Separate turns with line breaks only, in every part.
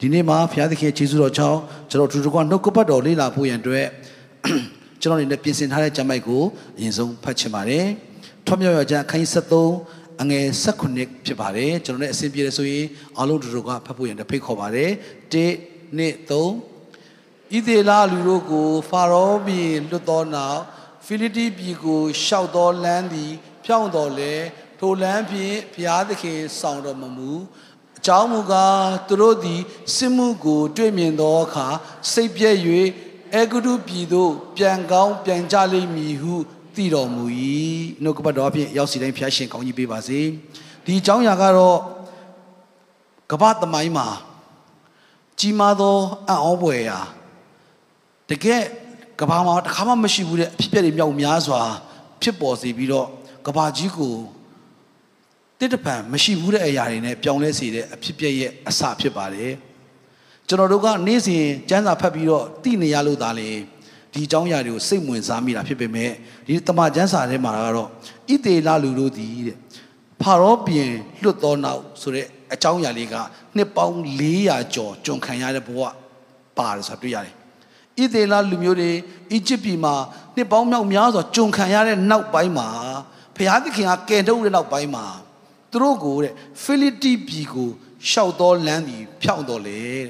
ဒီနေ့မှာဘုရားသခင်ယေရှုတော်ကြောင့်ကျွန်တော်တို့တို့ကနှုတ်ကပတ်တော်လေ့လာဖို့ရန်အတွက်ကျွန်တော်အနေနဲ့ပြင်ဆင်ထားတဲ့ကျမ်းပိုက်ကိုအရင်ဆုံးဖတ်ချင်ပါတယ်။ထွတ်မြောက်ရကျမ်းအခန်းကြီး73အငယ်16ဖြစ်ပါတယ်။ကျွန်တော်လည်းအစဉ်ပြေတယ်ဆိုရင်အားလုံးတို့တို့ကဖတ်ဖို့ရန်အတွက်ဖိတ်ခေါ်ပါတယ်။1 2 3ဣသေလလူတို့ကို ဖာရောဘီလွတ်သောနောက်ဖိလိတိပြည်ကိုရှောက်သောလမ်းသည် ဖြောင့်တော်လဲထိုလမ်းဖြင့်ဘုရားသခင်ဆောင်တော်မမူအ ကြောင်းမူကားသူတို့သည်စစ်မှုကို တွေ့မြင်သောအခါစိတ်ပြည့်၍အေဂုတုပြည်သို့ပြန်ကောင်းပြန်ကြလိမ့်မည်ဟုသိတော်မူ၏နှုတ်ကပတ်တော်ဖြင့်ရောက်စီတိုင်းဖျားရှင်ကောင်းကြီးပေးပါစေဒီအကြောင်းအရာကတော့ကမ္ဘာသမိုင်းမှာကြီးမားသောအံ့ဩဖွယ်ရာတကယ်ကဘာမှာတစ်ခါမှမရှိဘူးတဲ့အဖြစ်အပျက်တွေမြောက်များစွာ ဖြစ်ပေါ်စေပြီးတော့ကဘာကြီးကို တစ်တပံမရှိဘူးတဲ့အရာတွေနဲ့ပြောင်းလဲစေတဲ့အဖြစ်အပျက်ရဲ့အစဖြစ်ပါတယ်ကျွန်တော်တို့ကနေ့စဉ်စံစာဖတ်ပြီးတော့သိနေရလို့ဒါလေဒီအကြောင်းအရာတွေကိုစိတ်ဝင်စားမိတာဖြစ်ပေမဲ့ဒီတမန်ကျမ်းစာထဲမှာကတော့ဣသေလလူတို့ဒီတဲ့ဖာရောပြင်လွတ်သောနောက်ဆိုတဲ့အကြောင်းအရာလေးကနှစ်ပေါင်း400ကျော်ကျွန်ခံရတဲ့ဘဝပါတယ်ဆိုတာတွေ့ရတယ်ဣသေလလူမျိုးတွေအီဂျစ်ပြည်မှာနှစ်ပေါင်းမြောက်များစွာကျွန်ခံရတဲ့နောက်ပိုင်းမှာဖျားသခင်ကကယ်ထုတ်တဲ့နောက်ပိုင်းမှာ သူတို့ကိုတဲ့ဖိလိတိပြည်ကိုရှောက်တော်လမ်းပြီးဖြောင့်တော်လေတဲ့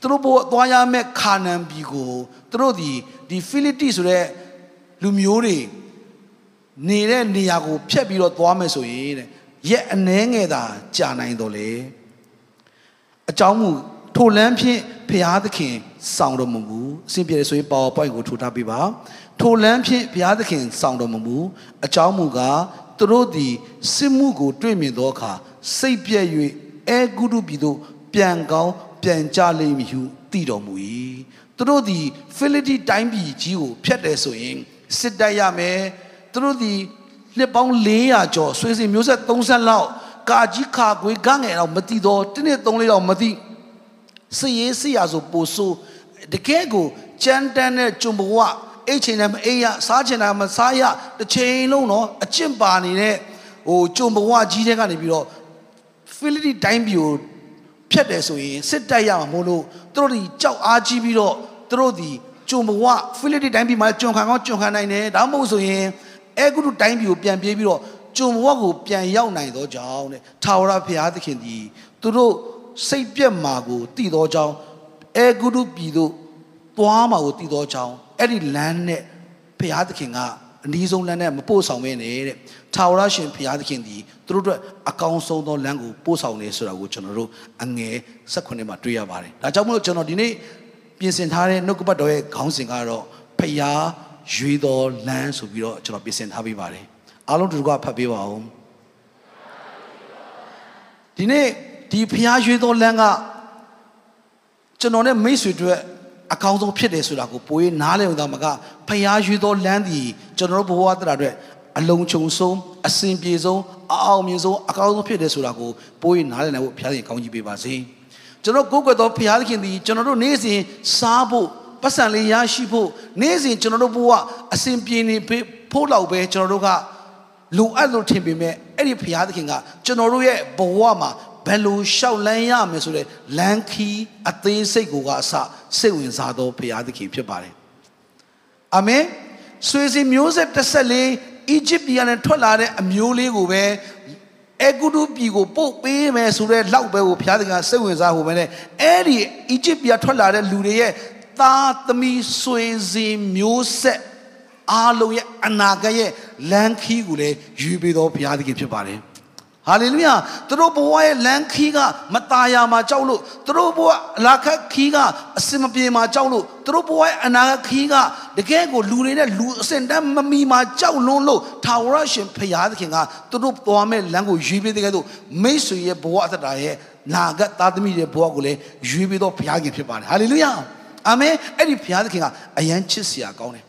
သူတို့ဘို့သွားရမယ့်ခါနန်ပြည်ကိုသူတို့ဒီဒီဖိလိတိဆိုတဲ့လူမျိုးတွေနေတဲ့နေရာကိုဖျက်ပြီးတော့သွားမယ်ဆိုရင်တဲ့ရက်အနှဲငယ်သာကြာနိုင်တော်လေအကြောင်းမူထိုလမ်းဖြင့်ဖျားသခင်ဆောင်တော်မမူအစဉ်ပြေဆိုရင် PowerPoint ကိုထူထားပေးပါထိုလမ်းဖြင့်ဘုရားသခင်ဆောင်တော်မမူအကြောင်းမူကား သူတို့သည်စစ်မှုကို တွေ့မြင်သောအခါစိတ်ပြည့်၍အဲဂုတုပြည်သို့ပြန်ကောင်းပြန်ကြလိမ့်မည်ဟုသိတော်မူ၏သူတို့သည်ဖိလိတိတိုင်းပြည်ကြီးကိုဖျက်တယ်ဆိုရင်စစ်တိုက်ရမယ်သူတို့သည်နှစ်ပေါင်း400ကျော်ဆွေစဉ်မျိုးဆက်30လောက်ကာကြီးခါခွေကငယ်တော့မတိတော့တစ်နှစ်3လေးတော့မတိစည်ရေးစည်ရဆိုပို့ဆိုတကယ်ကိုကြမ်းတမ်းတဲ့ဂျုံဘဝ အိတ်ချင်တယ်မအိတ်ရစားချင်တာမစားရတစ်ချိန်လုံးတော့အကျင့်ပါနေတဲ့ဟိုဂျုံဘဝကြီးတဲ့ကနေပြီးတော့ဖိလိတိတိုင်းပြည်ကိုဖြတ်တယ်ဆိုရင်စစ်တိုက်ရမှာမို့လို့သူတို့ဒီကြောက်အားကြီးပြီးတော့သူတို့ဒီဂျုံဘဝဖိလိတိတိုင်းပြည်မှာဂျုံခံကောင်းဂျုံခံနိုင်တယ်ဒါမှမဟုတ်ဆိုရင်အဲဂုတုတိုင်းပြည်ကိုပြန်ပြေးပြီးတော့ဂျုံဘဝကိုပြန်ရောက်နိုင်သောကြောင့်တဲ့ထာဝရဘုရားသခင်ဒီသူတို့စိတ်ပြက်မှာကိုတည်သောကြောင့်အဲဂုတုပြည်သို့သွားမှာကိုတည်သောကြောင့် အဲ့ဒီလမ်းနဲ့ဘုရားသခင်ကအနည်းဆုံးလမ်းနဲ့မပို့ဆောင်ပဲနေတဲ့ထာဝရရှင်ဘုရားသခင်ဒီသူတို့အတွက်အကောင်းဆုံးသောလမ်းကိုပို့ဆောင်နေဆိုတာကိုကျွန်တော်တို့အငယ်၁၈မှာတွေ့ရပါတယ်ဒါကြောင့်မလို့ကျွန်တော်ဒီနေ့ပြင်ဆင်ထားတဲ့နှုတ်ကပတ်တော်ရဲ့ခေါင်းစဉ်ကတော့ဖျားရွေတော်လမ်းဆိုပြီးတော့ကျွန်တော်ပြင်ဆင်ထားပေးပါတယ်အားလုံးတို့ကဖတ်ပေးပါဦးဒီနေ့ဒီဖျားရွေတော်လမ်းကကျွန်တော်နဲ့မိတ်ဆွေတို့ အကောင်းဆုံးဖြစ်တယ်ဆိုတာကိုပိုရေးနားလည်အောင်မကဖျားရွေတော်လမ်းဒီကျွန်တော်တို့ဘဝတရာအတွက်အလုံးချုံဆုံးအစင်ပြေဆုံးအအောင်မြင်ဆုံးအကောင်းဆုံးဖြစ်တယ်ဆိုတာကိုပိုရေးနားလည်နိုင်ဖို့ဘုရားသခင်ကောင်းကြီးပေးပါစေကျွန်တော်ကိုယ်ကွယ်သောဘုရားသခင်ဒီကျွန်တော်တို့နေ့စဉ်စားဖို့ပတ်စံလေးရရှိဖို့နေ့စဉ်ကျွန်တော်တို့ဘဝအစဉ်ပြေနေဖို့လောက်ပဲကျွန်တော်တို့ကလိုအပ်လို့ထင်ပေမဲ့အဲ့ဒီဘုရားသခင်ကကျွန်တော်တို့ရဲ့ဘဝမှာ ဘယ်လိုရှောက်လန်းရမယ်ဆိုတဲ့လမ်းခီးအသေးစိတ်ကိုကအစစိတ်ဝင်စားသောဘုရားသခင်ဖြစ်ပါတယ်အာမင်ဆွေစီမျိုးဆက်တစ်ဆက်လေးအီဂျစ်ပြည်ကနေထွက်လာတဲ့အမျိုးလေးကိုပဲအေဂုတုပြည်ကိုပို့ပေးမယ်ဆိုတဲ့လောက်ပဲကိုဘုရားသခင်စိတ်ဝင်စားဖို့ပဲနဲ့အဲ့ဒီအီဂျစ်ပြည်ထွက်လာတဲ့လူတွေရဲ့သားသမီးဆွေစီမျိုးဆက်အားလုံးရဲ့အနာဂတ်ရဲ့လမ်းခီးကိုလည်းယူပေးတော်ဘုရားသခင်ဖြစ်ပါတယ် ဟာလေလုယာသူတို့ဘဝရဲ့လမ်းခီးကမตายာမှာကြောက်လို့သူတို့ဘဝအလာခတ်ခီးကအစင်မပြေမှာကြောက်လို့သူတို့ဘဝရဲ့အနာခီးကတကယ်ကိုလူတွေနဲ့လူအစင်တန်းမမီမှာကြောက်လွန်းလို့ထာဝရရှင်ဖရာသခင်ကသူတို့သွားမဲ့လမ်းကိုရွေးပေးတဲ့ကဲ့သို့မိတ်ဆွေရဲ့ဘဝအသက်တာရဲ့နာဂတ်သားသမီးရဲ့ဘဝကိုလည်းရွေးပေးတော့ဘုရားခင်ဖြစ်ပါတယ်ဟာလေလုယာအာမင်အဲ့ဒီဘုရားသခင်ကအယံချစ်စရာကောင်းတယ်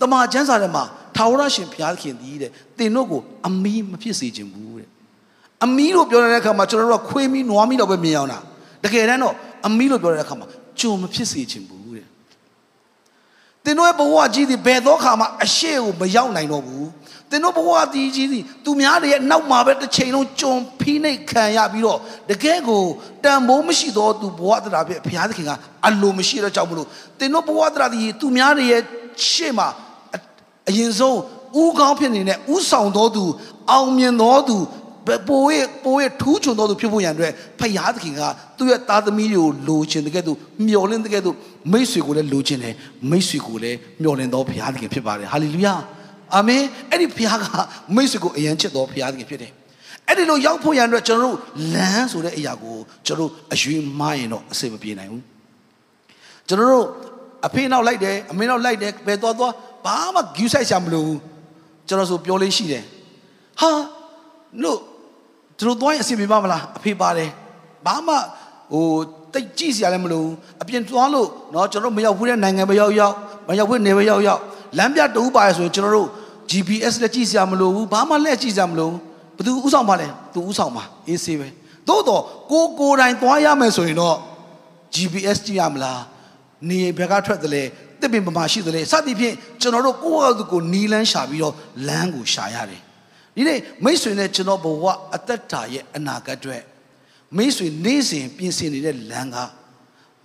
တမန်ကျမ်းစာထဲမှာထာဝရရှင်ဘုရားသခင်ဒီတဲ့သင်တို့ကိုအမီးမဖြစ်စေခြင်းဘူးတဲ့ အမီးလို့ပြောတဲ့အခါမှာကျွန်တော်တို့ကခွေးမီးနွားမီးတော့ပဲမြင်အောင်တာတကယ်တမ်းတော့အမီးလို့ပြောတဲ့အခါမှာကြုံမဖြစ်စေချင်ဘူးတဲ့သသင်တို့ရဲ့ဘဝကြီးသည်ဘယ်သောအခါမှအရှိကိုမရောက်နိုင်တော့ဘူးသင်တို့ဘဝတည်ကြီးသည်သူများတွေရဲ့နောက်မှာပဲတစ်ချိန်လုံးကြုံဖိနှိပ်ခံရပြီးတော့တကယ်ကိုတန်ဖိုးမရှိတော့သူဘဝတရားဖြစ်ဘုရားသခင်ကအလိုမရှိတော့ကြောက်မလို့သင်တို့ဘဝတရားသည်သူများတွေရဲ့ရှေ့မှာအရင်ဆုံးဥကောင်းဖြစ်နေတဲ့ဥဆောင်တော်သူအောင်မြင်တော်သူ ပိုးရဲ့ပိုးရဲ့ထူးချွန်တော်သူဖြစ်ဖို့ရန်အတွက်ဖယားသခင်ကသူ့ရဲ့သားသမီးတွေကိုလိုချင်တဲ့ကဲ့သို့မျှော်လင့်တဲ့ကဲ့သို့မိတ်ဆွေကိုလည်းလိုချင်တယ်မိတ်ဆွေကိုလည်းမျှော်လင့်တော်ဖယားသခင်ဖြစ်ပါတယ်ဟာလေလုယာအာမင်အဲ့ဒီဖယားကမိတ်ဆွေကိုအယံချစ်တော်ဖယားသခင်ဖြစ်တယ်အဲ့ဒီလိုရောက်ဖို့ရန်အတွက်ကျွန်တော်တို့လမ်းဆိုတဲ့အရာကိုကျွန်တော်တို့အရွေးမှားရင်တော့အဆင်မပြေနိုင်ဘူးကျွန်တော်တို့အဖေနောက်လိုက်တယ်အမေနောက်လိုက်တယ်ဘယ်သွားသွားဘာမှဂူးဆိုင်ရှာမလို့ဘူးကျွန်တော်ဆိုပြောလေးရှိတယ်ဟာလို့ သူတို့သွားရင်အဆင်ပြေပါမလားအဖေပါတယ်ဘာမှဟိုတိတ်ကြည့်စရာလည်းမလိုဘူးအပြင်သွားလို့เนาะကျွန်တော်မရောက်ဘူးတဲ့နိုင်ငံပဲရောက်ရောက်မရောက်ဘူးနေပဲရောက်ရောက်လမ်းပြတူပါရဆိုရင်ကျွန်တော်တို့ GPS လည်းကြည့်စရာမလိုဘူးဘာမှလက်ကြည့်စရာမလိုဘူးဘသူဥဆောင်ပါလဲသူဥဆောင်ပါအေးဆေးပဲသို့တော့ကိုကိုတိုင်သွားရမယ်ဆိုရင်တော့ GPS ကြည့်ရမလားနေဘက်ကထွက်တယ်လေတစ်ပင်ပမာရှိတယ်လေစသည်ဖြင့်ကျွန်တော်တို့ကိုယ့်အကူကိုနီးလန်းရှာပြီးတော့လမ်းကိုရှာရတယ် ဒီနေ့မိတ်ဆွေနဲ့ကျွန်တော်ဘဝအသက်တာရဲ့အနာဂတ်အတွက်မိတ်ဆွေနေ့စဉ်ပြင်ဆင်နေတဲ့လမ်းက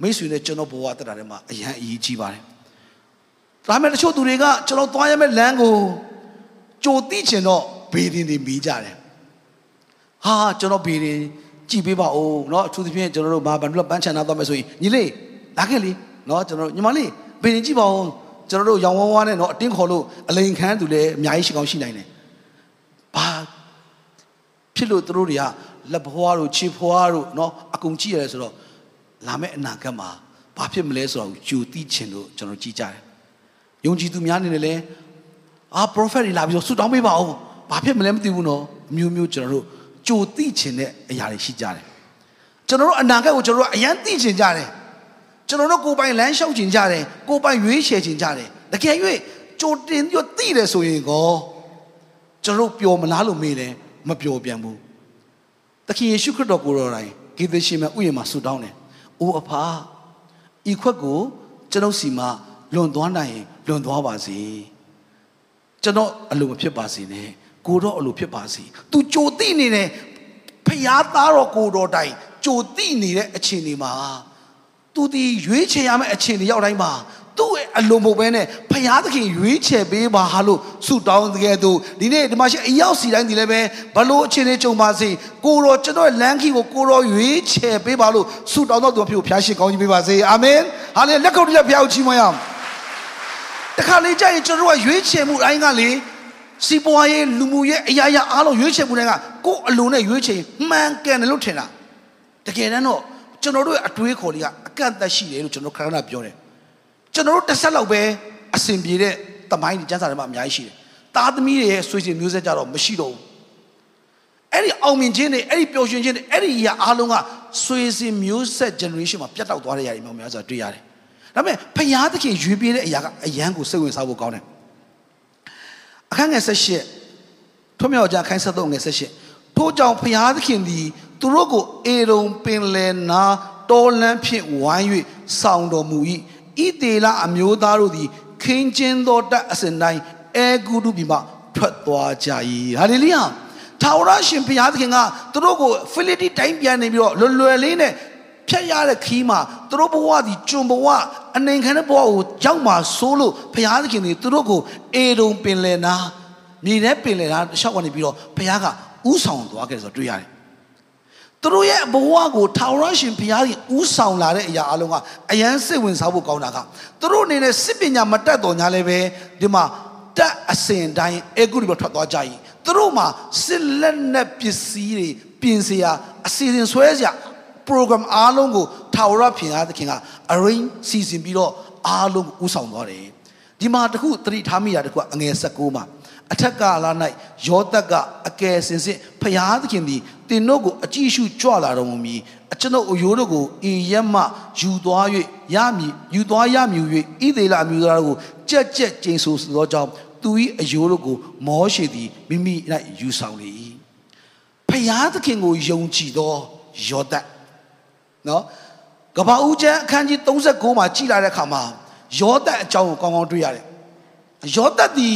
မိတ်ဆွေနဲ့ကျွန်တော်ဘဝအသက်တာထဲမှာအရန်အရေးကြီးပါတယ်။ဒါပေမဲ့တချို့သူတွေကကျွန်တော်သွားရမယ့်လမ်းကိုကြိုသိချင်တော့ဘေးရင်တွေမိကြတယ်။ဟာကျွန်တော်ဘေးရင်ကြည်ပေးပါဦးเนาะအထူးသဖြင့်ကျွန်တော်တို့ဘာဘာလို့ပန်းချန်နာသွားမယ်ဆိုရင်ညီလေးလာခဲ့လေเนาะကျွန်တော်ညီမလေးဘေးရင်ကြည့်ပါဦးကျွန်တော်တို့ရောင်ဝါးဝါးနဲ့เนาะအတင်းခေါ်လို့အလိန်ခန်းသူလည်းအများကြီးရှိကောင်းရှိနိုင်တယ်ဘာ ဖြစ်လို့သူတို့တွေကလက်ဖွားတို့ခြေဖွားတို့เนาะအကုန်ကြည့်ရတယ်ဆိုတော့လာမယ့်အနာဂတ်မှာဘာဖြစ်မလဲဆိုတော့ယူသိချင်လို့ကျွန်တော်ကြည့်ကြတယ်ယုံကြည်သူများနေတယ်လေအာ prophet တွေလာပြီးတော့ဆုတောင်းပေးပါဦးဘာဖြစ်မလဲမသိဘူးနော်အမျိုးမျိုးကျွန်တော်တို့ကြိုသိချင်တဲ့အရာတွေရှိကြတယ်ကျွန်တော်တို့အနာဂတ်ကိုကျွန်တော်တို့အရန်သိချင်ကြတယ်ကျွန်တော်တို့ကိုယ်ပိုင်လမ်းလျှောက်ချင်ကြတယ်ကိုယ်ပိုင်ရွေးချယ်ချင်ကြတယ်တကယ်၍ကြိုတင်ပြီးသိတယ်ဆိုရင်ကောကျွန်တော်တို့ပျော်မလားလို့မေးတယ် မပျော်ပြန်ဘူးသခင်ယေရှုခရစ်တော်ကိုယ်တော်တိုင်ဂေသရှင်မဥယျာဉ်မှာဆူတောင်းတယ်အိုးအဖာဤခွက်ကိုကျွန်တော်စီမှာလွန်သွားနိုင်ရင်လွန်သွားပါစေကျွန်တော်အလိုမဖြစ်ပါစေနဲ့ကိုတော့အလိုဖြစ်ပါစေ तू ကြိုတိနေတယ်ဖျားသားတော်ကိုတော်တိုင်ကြိုတိနေတဲ့အခြေအနေမှာ तू ဒီရွေးချယ်ရမယ့်အခြေအနေရောက်တိုင်းမှာ သူ့ရဲ့အလိုမဟုတ်ဘဲနဲ့ဖျားသခင်ရွေးချယ်ပေးပါလို့ဆုတောင်းတဲ့သူဒီနေ့ဒီမှာရှိအရောက်စီတိုင်းဒီလည်းပဲဘလို့အခြေအနေကြုံပါစေကိုတော်ကျွန်တော်လမ်းခီကိုကိုတော်ရွေးချယ်ပေးပါလို့ဆုတောင်းတော့သူဖြစ်ကိုဖျားရှိကောင်းကြီးပေးပါစေအာမင်ဟာလေလက်ကုပ်တစ်လက်ဖျားကိုချီးမွမ်းရအောင်တခါလေကြာရင်ကျွန်တော်ကရွေးချယ်မှုအတိုင်းကလေစီပွားရေးလူမှုရေးအရာရာအားလုံးရွေးချယ်မှုတွေကကိုယ်အလိုနဲ့ရွေးချယ်မှန်ကန်တယ်လို့ထင်တာတကယ်တမ်းတော့ကျွန်တော်တို့ရဲ့အတွေးခေါ်တွေကအကန့်အသတ်ရှိတယ်လို့ကျွန်တော်ခရဏပြောတယ် ကျွန်တော်တို့တစ်ဆက်လောက်ပဲအဆင်ပြေတဲ့တမိုင်းတွေကျန်းစာတွေမှာအများကြီးရှိတယ်။သားသမီးတွေရဲ့ဆွေစဉ်မျိုးဆက်ကြတော့မရှိတော့ဘူး။အဲ့ဒီအောင်မြင်ခြင်းတွေအဲ့ဒီပျော်ရွှင်ခြင်းတွေအဲ့ဒီအရာအားလုံးကဆွေစဉ်မျိုးဆက် generation မှာပြတ်တောက်သွားတဲ့ຢာတွေမျိုးများစွာတွေ့ရတယ်။ဒါပေမဲ့ဖျားသခင်ရွေးပေးတဲ့အရာကအယံကိုစိတ်ဝင်စားဖို့ကောင်းတယ်။အခန်းငယ်၁၈ထွမြောက်ကြခိုင်း73ငယ်၁၈ထို့ကြောင့်ဖျားသခင်သည်သူတို့ကိုအေရုံပင်လယ်နာတောလန်းဖြင့်ဝိုင်း၍ဆောင်တော်မူ၏ ဣတေလအမျိုးသားတို့သည်ခင်းကျင်းသောတတ်အစဉ်တိုင်းအဲဂုတုပြည်မှထွက်သွားကြ၏ဟာလေလုယာထာဝရရှင်ဘုရားသခင်ကသူတို့ကိုဖိလိတိတိုင်းပြန်နေပြီးတော့လွယ်လွယ်လေးနဲ့ဖြတ်ရတဲ့ခီးမှာသူတို့ဘဝဒီကျွန်ဘဝအနေခံတဲ့ဘဝကိုရောက်မှာဆိုးလို့ဘုရားသခင်တွေသူတို့ကိုအေဒုံပင်လယ်နာမြေထဲပင်လယ်နာရှောက်ကနေပြီးတော့ဘုရားကဥဆောင်သွားခဲ့တယ်ဆိုတော့တွေ့ရတယ် သူတို့ရဲ့ဘဝကိုထာဝရရှင်ဘုရားကြီးဥဆောင်လာတဲ့အရာအလုံးကအယမ်းစိတ်ဝင်စားဖို့ကောင်းတာကသူတို့အနေနဲ့စစ်ပညာမတတ်တော်ညာလည်းပဲဒီမှာတက်အစဉ်တိုင်းအေဂုရိဘထွက်သွားကြ၏သူတို့မှာစစ်လက်နက်ပစ္စည်းတွေပြင်စရာအစီအစဉ်ဆွဲစရာ program အားလုံးကိုထာဝရဘုရားသခင်က arrange စီစဉ်ပြီးတော့အားလုံးဥဆောင်သွားတယ်ဒီမှာတခုသတိထားမိတာတခုအငယ်16မှာ အထက်ကလာ၌ယောသတ်ကအကယ်စင်စစ်ဖျားသခင်သည်တင်တို့ကိုအကြည့်ရှုကြွလာတော်မူမည်အကျွန်ုပ်အယိုးတို့ကိုအင်ရက်မှယူသွား၍ရမည်ယူသွားရမည်၍ဣသေလအမျိုးသားတို့ကိုကြက်ကြက်ကျိန်ဆိုသောကြောင့်သူ၏အယိုးတို့ကိုမောရှေသည်မိမိ၌ယူဆောင်လေ၏ဖျားသခင်ကိုယုံကြည်သောယောသတ်နော်ကပ္ပဦးကျမ်းအခန်းကြီး39မှာကြည်လာတဲ့အခါမှာယောသတ်အကြောင်းကိုကောင်းကောင်းတွေ့ရတယ်ယောသတ်ဒီ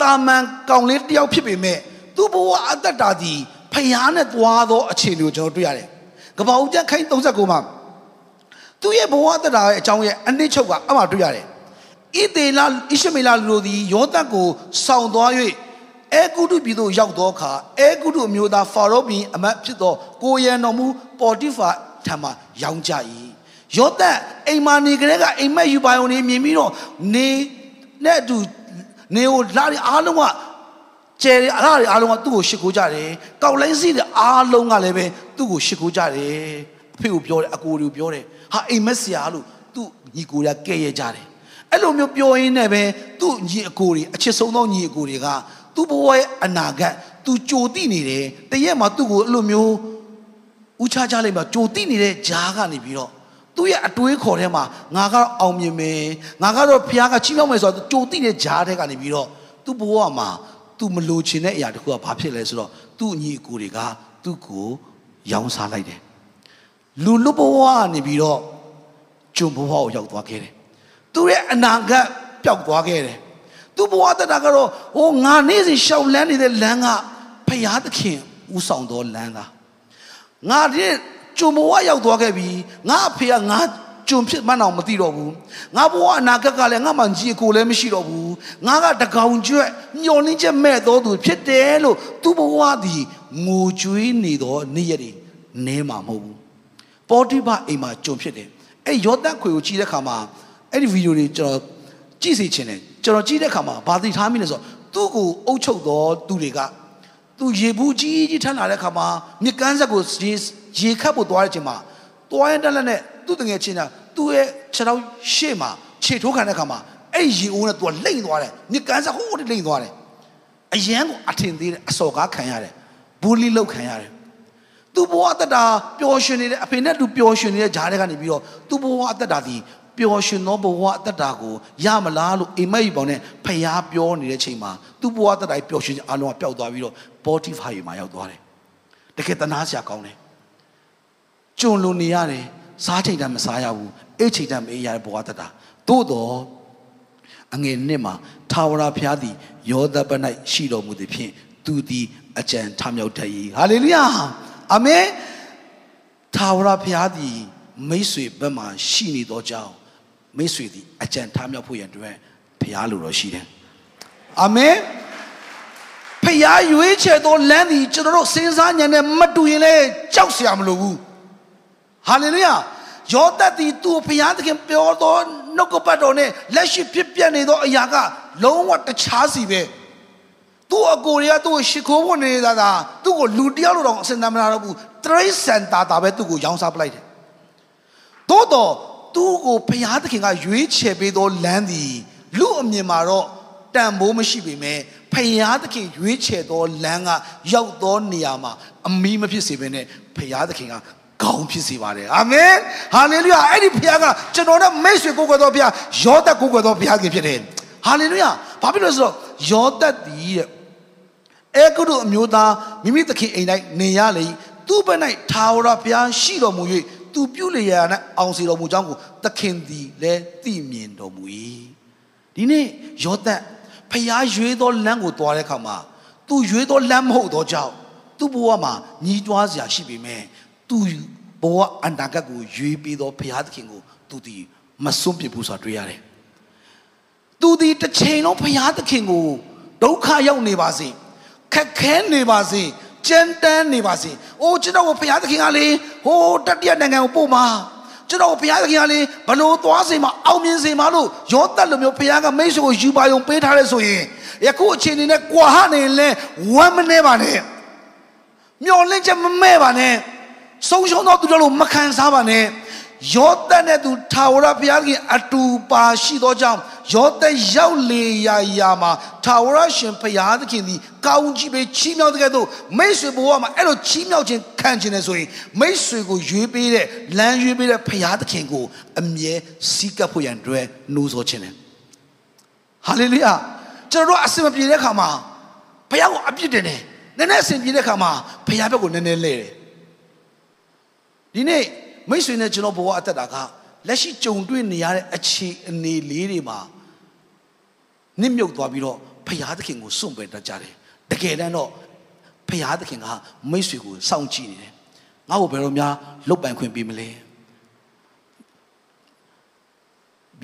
တာမန်ကောင်လေးတယောက်ဖြစ်ပေမဲ့သူ့ဘဝအသက်တာဒီဖယားနဲ့သွားသောအခြေအနေကိုကျွန်တော်တွေ့ရတယ်ကပ္ပဦးကျမ်းခိုင်း39မှာသူ့ရဲ့ဘဝအသက်တာရဲ့အကြောင်းရဲ့အနည်းချုပ်ကအမှတွေ့ရတယ်ဣသေလဣရှမေလလူတို့သည်ယောသတ်ကိုဆောင်းသွား၍အဲဂုတုပြည်သို့ရောက်သောအခါအဲဂုတုအမျိုးသားဖာရောဘီအမတ်ဖြစ်သောကိုရန်တော်မူပေါ်တိဖာထံမှရောင်းကြ၏ယောသတ်အိမ်မာနေကလေးကအိမ်မက်ယူပါုံနေမြင်ပြီးတော့နေနဲ့အတူ နေကိုလာရီအားလုံးကကျယ်ရီအားရီအားလုံးကသူ့ကိုရှ िख ိုးကြတယ်ကောက်လိုင်းစီတဲ့အားလုံးကလည်းပဲသူ့ကိုရှ िख ိုးကြတယ်အဖေကိုပြောတယ်အကိုကိုပြောတယ်ဟာအိမ်မက်ဆရာလို့သူ့ညီကိုရကဲ့ရဲ့ကြတယ်အဲ့လိုမျိုးပြောရင်းနဲ့ပဲသူ့ညီအကိုတွေအချစ်ဆုံးသောညီအကိုတွေကသူ့ဘဝရဲ့အနာဂတ်သူကြိုတိနေတယ်တရက်မှာသူ့ကိုအဲ့လိုမျိုးဥချချလိုက်မှာကြိုတိနေတဲ့ဂျားကနေပြီးတော့ သူ့ရဲ့အတွေးခေါ်ထဲမှာငါကတော့အောင်မြင်မယ်ငါကတော့ဖခင်ကချီးမြှောက်မယ်ဆိုတော့ကြိုတိတဲ့ဂျားထဲကနေပြီးတော့သူ့ဘဝမှာ तू မလိုချင်တဲ့အရာတခုကဘာဖြစ်လဲဆိုတော့သူ့ညီအကိုတွေကသူ့ကိုရောင်းစားလိုက်တယ်လူလူဘဝကနေပြီးတော့ဂျုံဘဝကိုရောက်သွားခဲ့တယ်သူရဲ့အနာဂတ်ပျောက်သွားခဲ့တယ်သူဘဝတတာကတော့ဟိုငါနေ့စဉ်ရှောက်လန်းနေတဲ့လမ်းကဖရာသခင်ဥဆောင်တော်လမ်းကငါဒီ ဂျုံဘဝရောက်သွားခဲ့ပြီငါအဖေကငါဂျုံဖြစ်မှန်းအောင်မသိတော့ဘူးငါဘဝအနာဂတ်ကလည်းငါမှကြီးကိုလည်းမရှိတော့ဘူးငါကတကောင်ကျွတ်မျောလင်းချက်မဲ့တော်သူဖြစ်တယ်လို့သူဘဝသည်ငိုကြွေးနေတော့နေ့ရက်တွေနဲမှာမဟုတ်ဘူးပေါ်တိဘအိမ်မှာဂျုံဖြစ်တယ်အဲ့ယောသတ်ခွေကိုကြည့်တဲ့ခါမှာအဲ့ဒီဗီဒီယိုတွေကျွန်တော်ကြည့်စီချင်တယ်ကျွန်တော်ကြည့်တဲ့ခါမှာဘာသိထားမိလဲဆိုတော့သူ့ကိုအုပ်ချုပ်တော်သူတွေကသူရေဘူးကြီးကြီးထမ်းလာတဲ့ခါမှာမြကန်းဆက်ကို ရေရေခတ်ဖို့သွားတဲ့အချိန်မှာတွားရင်တက်လက်နဲ့သူ့တငယ်ချင်းကသူ့ရဲ့ခြေထောက်ရှေ့မှာခြေထိုးခံတဲ့ခါမှာအဲ့ရေအိုးနဲ့သူကလိမ့်သွားတယ်မြကန်းဆက်ဟိုးလိမ့်သွားတယ်အရန်ကိုအထင်သေးတယ်အစော်ကားခံရတယ်ဘူလီလောက်ခံရတယ်သူ့ဘဝအသက်တာပျော်ရွှင်နေတဲ့အဖေနဲ့သူပျော်ရွှင်နေတဲ့ဂျားတွေကနေပြီးတော့သူ့ဘဝအသက်တာဒီပျော်ရွှင်သောဘဝအသက်တာကိုရမလားလို့အိမ်မက်ကြီးပေါင်းနဲ့ဖျားပြောနေတဲ့ချိန်မှာသူ့ဘဝအသက်တာပျော်ရွှင်ခြင်းအလုံးကပျောက်သွားပြီးတော့ Spotify မှာရောက်သွားတယ်တကယ်တနာစရာကောင်းတယ် ကျွံလွန်နေရတယ်စားချိန်တမ်းမစားရဘူးအိတ်ချိန်တမ်းမအေးရတဲ့ဘဝသက်တာသို့တော့အငယ်နှစ်မှာထာဝရဘုရားသည်ယောသပ၌ရှိတော်မူသည်ဖြင့်သူသည်အကြံထမြောက်တတ်၏ဟာလေလုယာအာမင်ထာဝရဘုရားသည်မိတ်ဆွေဘက်မှာရှိနေသောကြောင့်မိတ်ဆွေသည်အကြံထမြောက်ဖို့ရန်အတွက်ဘုရားလိုတော်ရှိတယ်အာမင်ဖျားရွေးချယ်သောလမ်းသည်ကျွန်တော်တို့စဉ်းစားဉာဏ်နဲ့မတူရင်လည်းကြောက်စရာမလိုဘူး ဟာလေလုယာယောသတ်သည်သူ့ဘုရားသခင်ပြောသောနှုတ်ကပတ်တော်နဲ့လက်ရှိဖြစ်ပြနေသောအရာကလုံးဝတခြားစီပဲသူ့အကိုတွေကသူ့ကိုရှ िख ိုးဖို့နေတာသာသူ့ကိုလူတယောက်လိုတော့အစင်တမနာတော့ဘူးတရိတ်စန်တာတာပဲသူ့ကိုရောင်းစားပလိုက်တယ်သို့တော့သူ့ကိုဘုရားသခင်ကရွေးချယ်ပေးသောလမ်းသည်လူအမြင်မှာတော့တန်ဖိုးမရှိပေမဲ့ဖယားသခင်ရွေးချယ်သောလမ်းကရောက်သောနေရာမှာအမီးမဖြစ်စေဘဲနဲ့ဖယားသခင်က ကောင်းဖြစ်စေပါတယ်အာမင်ဟာလေလုယာအဲ့ဒီဖခင်ကကျွန်တော်တို့မိတ်ဆွေကိုယ်ကွယ်တော်ဖခင်ယောသတ်ကိုယ်ကွယ်တော်ဖခင်ဖြစ်တယ်ဟာလေလုယာဘာဖြစ်လို့ဆိုတော့ယောသတ်ဒီတဲ့အဲကုတို့အမျိုးသားမိမိသခင်အိမ်၌နေရလေသူ့ဘက်၌ထာဝရဘုရားရှိတော်မူ၍သူပြုလေရာ၌အောင်စီတော်မူကြောင်းကိုသခင်သည်လည်းသိမြင်တော်မူ၏ဒီနေ့ယောသတ်ဖျားရွေးသောလမ်းကိုသွားတဲ့အခါမှာသူရွေးသောလမ်းမဟုတ်သောကြောင့်သူ့ဘဝမှာညီးတွားစရာရှိပေမဲ့ သူဘဝအနာဂတ်ကိုရွေးပြီးသောဘုရားသခင်ကိုသူဒီမစွန့်ပစ်ဘူးဆိုတာတွေ့ရတယ်။သူဒီတစ်ချိန်လုံးဘုရားသခင်ကိုဒုက္ခရောက်နေပါစေခက်ခဲနေပါစေကြမ်းတမ်းနေပါစေ။အိုးကျွန်တော်ကိုဘုရားသခင်ကလေဟိုတတိယနိုင်ငံကိုပို့မှာကျွန်တော်ဘုရားသခင်ကလေဘလို့သွားစေမှာအောင်မြင်စေမှာလို့ရောသက်လိုမျိုးဘုရားကမိတ်ဆွေကိုယူပါယုံပေးထားတဲ့ဆိုရင်ယခုအချိန်နေနဲ့ကွာဟနေလဲဝမ်းမနေပါနဲ့မျောလင့်ချက်မမဲ့ပါနဲ့ ဆုံးရှုံးသောသူတို့လိုမခံစားပါနဲ့ယောသတ်နဲ့သူထာဝရဘုရားခင်အတူပါရှိသောကြောင့်ယောသတ်ရောက်လေရာရာမှာထာဝရရှင်ဘုရားသခင်သည်ကောင်းကြီးပဲချီးမြှောက်တဲ့ကဲ့သို့မိတ်ဆွေဘဝမှာအဲ့လိုချီးမြှောက်ခြင်းခံခြင်းနဲ့ဆိုရင်မိတ်ဆွေကိုရွေးပေးတဲ့လမ်းရွေးပေးတဲ့ဘုရားသခင်ကိုအမြဲစီးကပ်ဖို့ရန်အတွက်နှိုးဆော်ခြင်းနဲ့ဟာလေလုယာကျွန်တော်တို့အစင်မပြေတဲ့ခါမှာဘုရားကိုအပြစ်တင်တယ်နည်းနည်းအစင်ပြေတဲ့ခါမှာဘုရားဘက်ကိုနည်းနည်းလဲတယ် ဒီနေ့မိတ်ဆွေနဲ့ကျွန်တော်ဘဝအသက်တာကလက်ရှိကြုံတွေ့နေရတဲ့အခြေအနေလေးတွေမှာနစ်မြုပ်သွားပြီးတော့ဖရာသခင်ကိုစွန့်ပယ်တတ်ကြတယ်တကယ်တမ်းတော့ဖရာသခင်ကမိတ်ဆွေကိုစောင့်ကြည့်နေတယ်ငါ့ကိုဘယ်လိုများလုတ်ပိုင်ခွင့်ပေးမလဲ